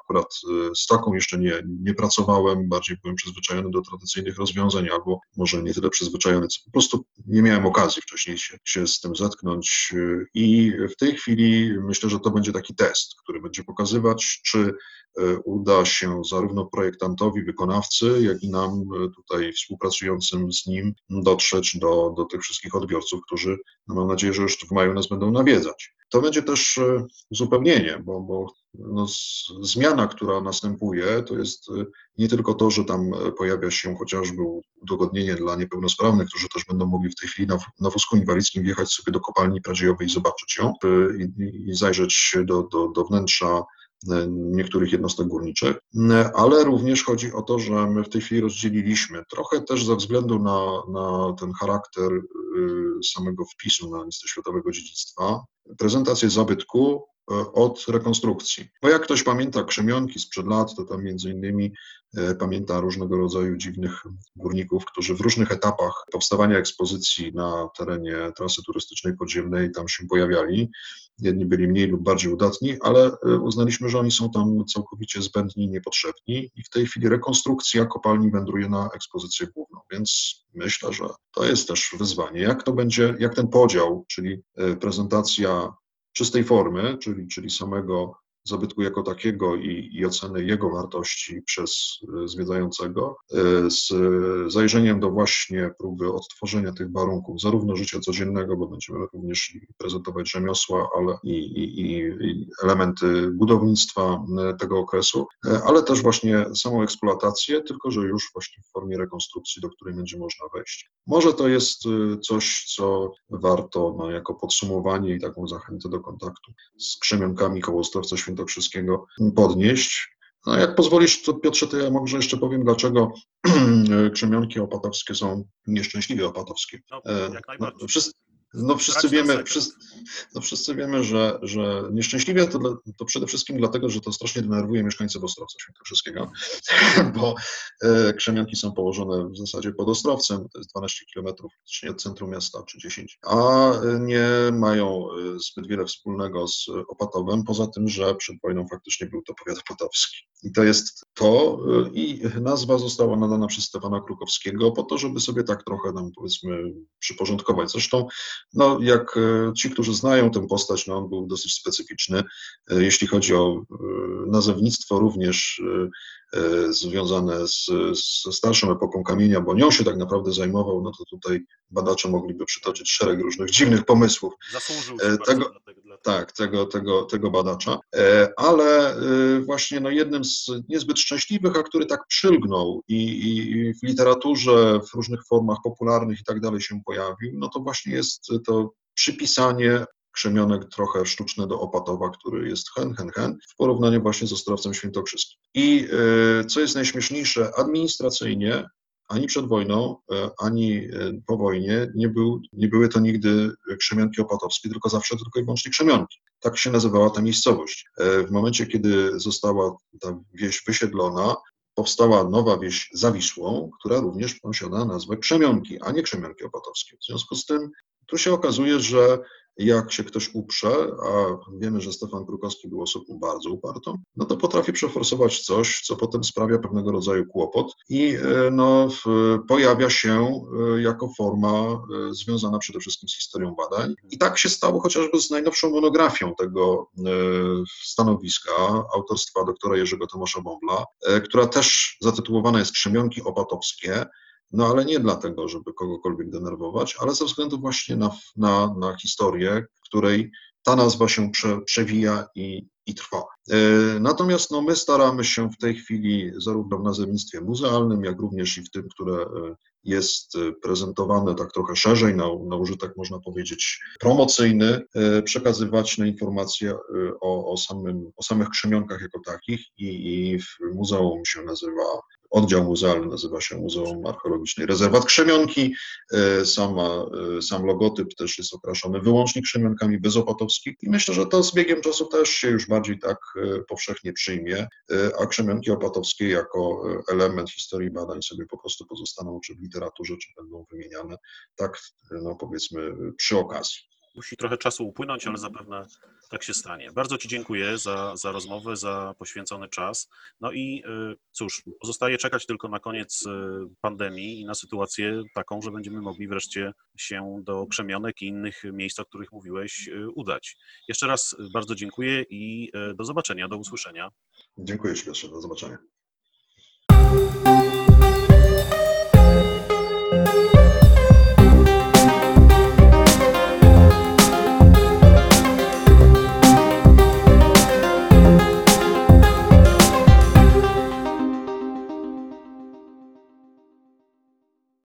akurat y, z taką jeszcze nie, nie pracowałem, bardziej byłem przyzwyczajony do tradycyjnych rozwiązań, albo może nie tyle przyzwyczajony, co po prostu nie miałem okazji wcześniej się, się z tym zetknąć. Y, I w tej chwili myślę, że to będzie taki test, który będzie pokazywać, czy uda się zarówno projektantowi, wykonawcy, jak i nam tutaj współpracującym z nim dotrzeć do, do tych wszystkich odbiorców, którzy no mam nadzieję, że już w maju nas będą nawiedzać. To będzie też e, uzupełnienie, bo, bo no, zmiana, która następuje, to jest e, nie tylko to, że tam e, pojawia się chociażby udogodnienie dla niepełnosprawnych, którzy też będą mogli w tej chwili na, na wózku inwalidzkim wjechać sobie do kopalni Pradziejowej i zobaczyć ją i, i zajrzeć do, do, do wnętrza niektórych jednostek górniczych, ale również chodzi o to, że my w tej chwili rozdzieliliśmy, trochę też ze względu na, na ten charakter y, samego wpisu na listę światowego dziedzictwa, prezentację zabytku E, od rekonstrukcji. Bo jak ktoś pamięta krzemionki sprzed lat, to tam między innymi e, pamięta różnego rodzaju dziwnych górników, którzy w różnych etapach powstawania ekspozycji na terenie trasy turystycznej podziemnej tam się pojawiali. Jedni byli mniej lub bardziej udatni, ale e, uznaliśmy, że oni są tam całkowicie zbędni niepotrzebni i w tej chwili rekonstrukcja kopalni wędruje na ekspozycję główną, więc myślę, że to jest też wyzwanie. Jak to będzie, jak ten podział, czyli prezentacja czystej formy, czyli, czyli samego zabytku jako takiego i, i oceny jego wartości przez e, zwiedzającego, e, z zajrzeniem do właśnie próby odtworzenia tych warunków, zarówno życia codziennego, bo będziemy również prezentować rzemiosła, ale i, i, i elementy budownictwa e, tego okresu, ale też właśnie samą eksploatację, tylko że już właśnie w formie rekonstrukcji, do której będzie można wejść. Może to jest coś, co warto no, jako podsumowanie i taką zachętę do kontaktu z krzemionkami koło Ostrowca Świętego wszystkiego podnieść. No jak pozwolisz, to Piotrze, to ja może jeszcze powiem, dlaczego (clears throat) krzemionki opatowskie są nieszczęśliwie opatowskie. No, jak e, najbardziej. No, wszyscy, no wszyscy wiemy, wszyscy, no wszyscy wiemy, że, że nieszczęśliwie to, to przede wszystkim dlatego, że to strasznie denerwuje mieszkańców Ostrowca Świętokrzyskiego, (laughs) bo e, Krzemianki są położone w zasadzie pod Ostrowcem, to jest 12 kilometrów od centrum miasta, czy 10, a nie mają e, zbyt wiele wspólnego z Opatowem, poza tym, że przed wojną faktycznie był to powiat opatowski. I to jest to e, i nazwa została nadana przez Stefana Krukowskiego po to, żeby sobie tak trochę nam powiedzmy przyporządkować. Zresztą no, jak e, ci, którzy znają tę postać, no, on był dosyć specyficzny. E, jeśli chodzi o nazewnictwo, również związane z, ze starszą epoką kamienia, bo nią się tak naprawdę zajmował, no to tutaj badacze mogliby przytoczyć szereg różnych dziwnych pomysłów. Zasłużył się tego, Tak, tego, tego, tego badacza. Ale właśnie no, jednym z niezbyt szczęśliwych, a który tak przylgnął i, i w literaturze, w różnych formach popularnych i tak dalej się pojawił, no to właśnie jest to przypisanie krzemionek trochę sztuczne do Opatowa, który jest hen, hen, hen, w porównaniu właśnie z Ostrowcem Świętokrzyskim. I e, co jest najśmieszniejsze, administracyjnie ani przed wojną, e, ani e, po wojnie nie, był, nie były to nigdy krzemionki opatowskie, tylko zawsze tylko i wyłącznie krzemionki. Tak się nazywała ta miejscowość. W momencie, kiedy została ta wieś wysiedlona, powstała nowa wieś Zawisłą, która również posiada nazwę Krzemionki, a nie Krzemionki Opatowskie. W związku z tym tu się okazuje, że jak się ktoś uprze, a wiemy, że Stefan Krukowski był osobą bardzo upartą, no to potrafi przeforsować coś, co potem sprawia pewnego rodzaju kłopot i e, no, pojawia się e, jako forma e, związana przede wszystkim z historią badań. I tak się stało chociażby z najnowszą monografią tego stanowiska autorstwa doktora Jerzego Tomasza Bąbla, która też zatytułowana jest Krzemionki Opatowskie, no ale nie dlatego, żeby kogokolwiek denerwować, ale ze względu właśnie na, na, na historię, której ta nazwa się prze, przewija i, i trwa. E, Natomiast no, my staramy się w tej chwili zarówno w nazewnictwie muzealnym, jak również i w tym, które e, jest e, prezentowane tak trochę szerzej, na, na użytek można powiedzieć promocyjny, przekazywać na informacje o, o, samym, o samych krzemionkach jako takich i, i w muzeum się nazywa Oddział muzealny nazywa się Muzeum Archeologicznej Rezerwat Krzemionki. E, Sama, e, sam logotyp też jest okraszony wyłącznie krzemionkami bezopatowskich i myślę, że to z biegiem czasu też się już bardziej tak e, powszechnie przyjmie, a krzemionki opatowskie jako element historii badań sobie po prostu pozostaną czy w literaturze, czy będą wymieniane tak, no powiedzmy, przy okazji. Musi trochę czasu upłynąć, ale zapewne tak się stanie. Bardzo Ci dziękuję za, za rozmowę, za poświęcony czas. No i y, cóż, pozostaje czekać tylko na koniec y, pandemii i na sytuację taką, że będziemy mogli wreszcie się do Krzemionek i innych miejsc, o których mówiłeś, y, udać. Jeszcze raz bardzo dziękuję i do zobaczenia, do usłyszenia. Dziękuję Ci, Piotrze, do zobaczenia.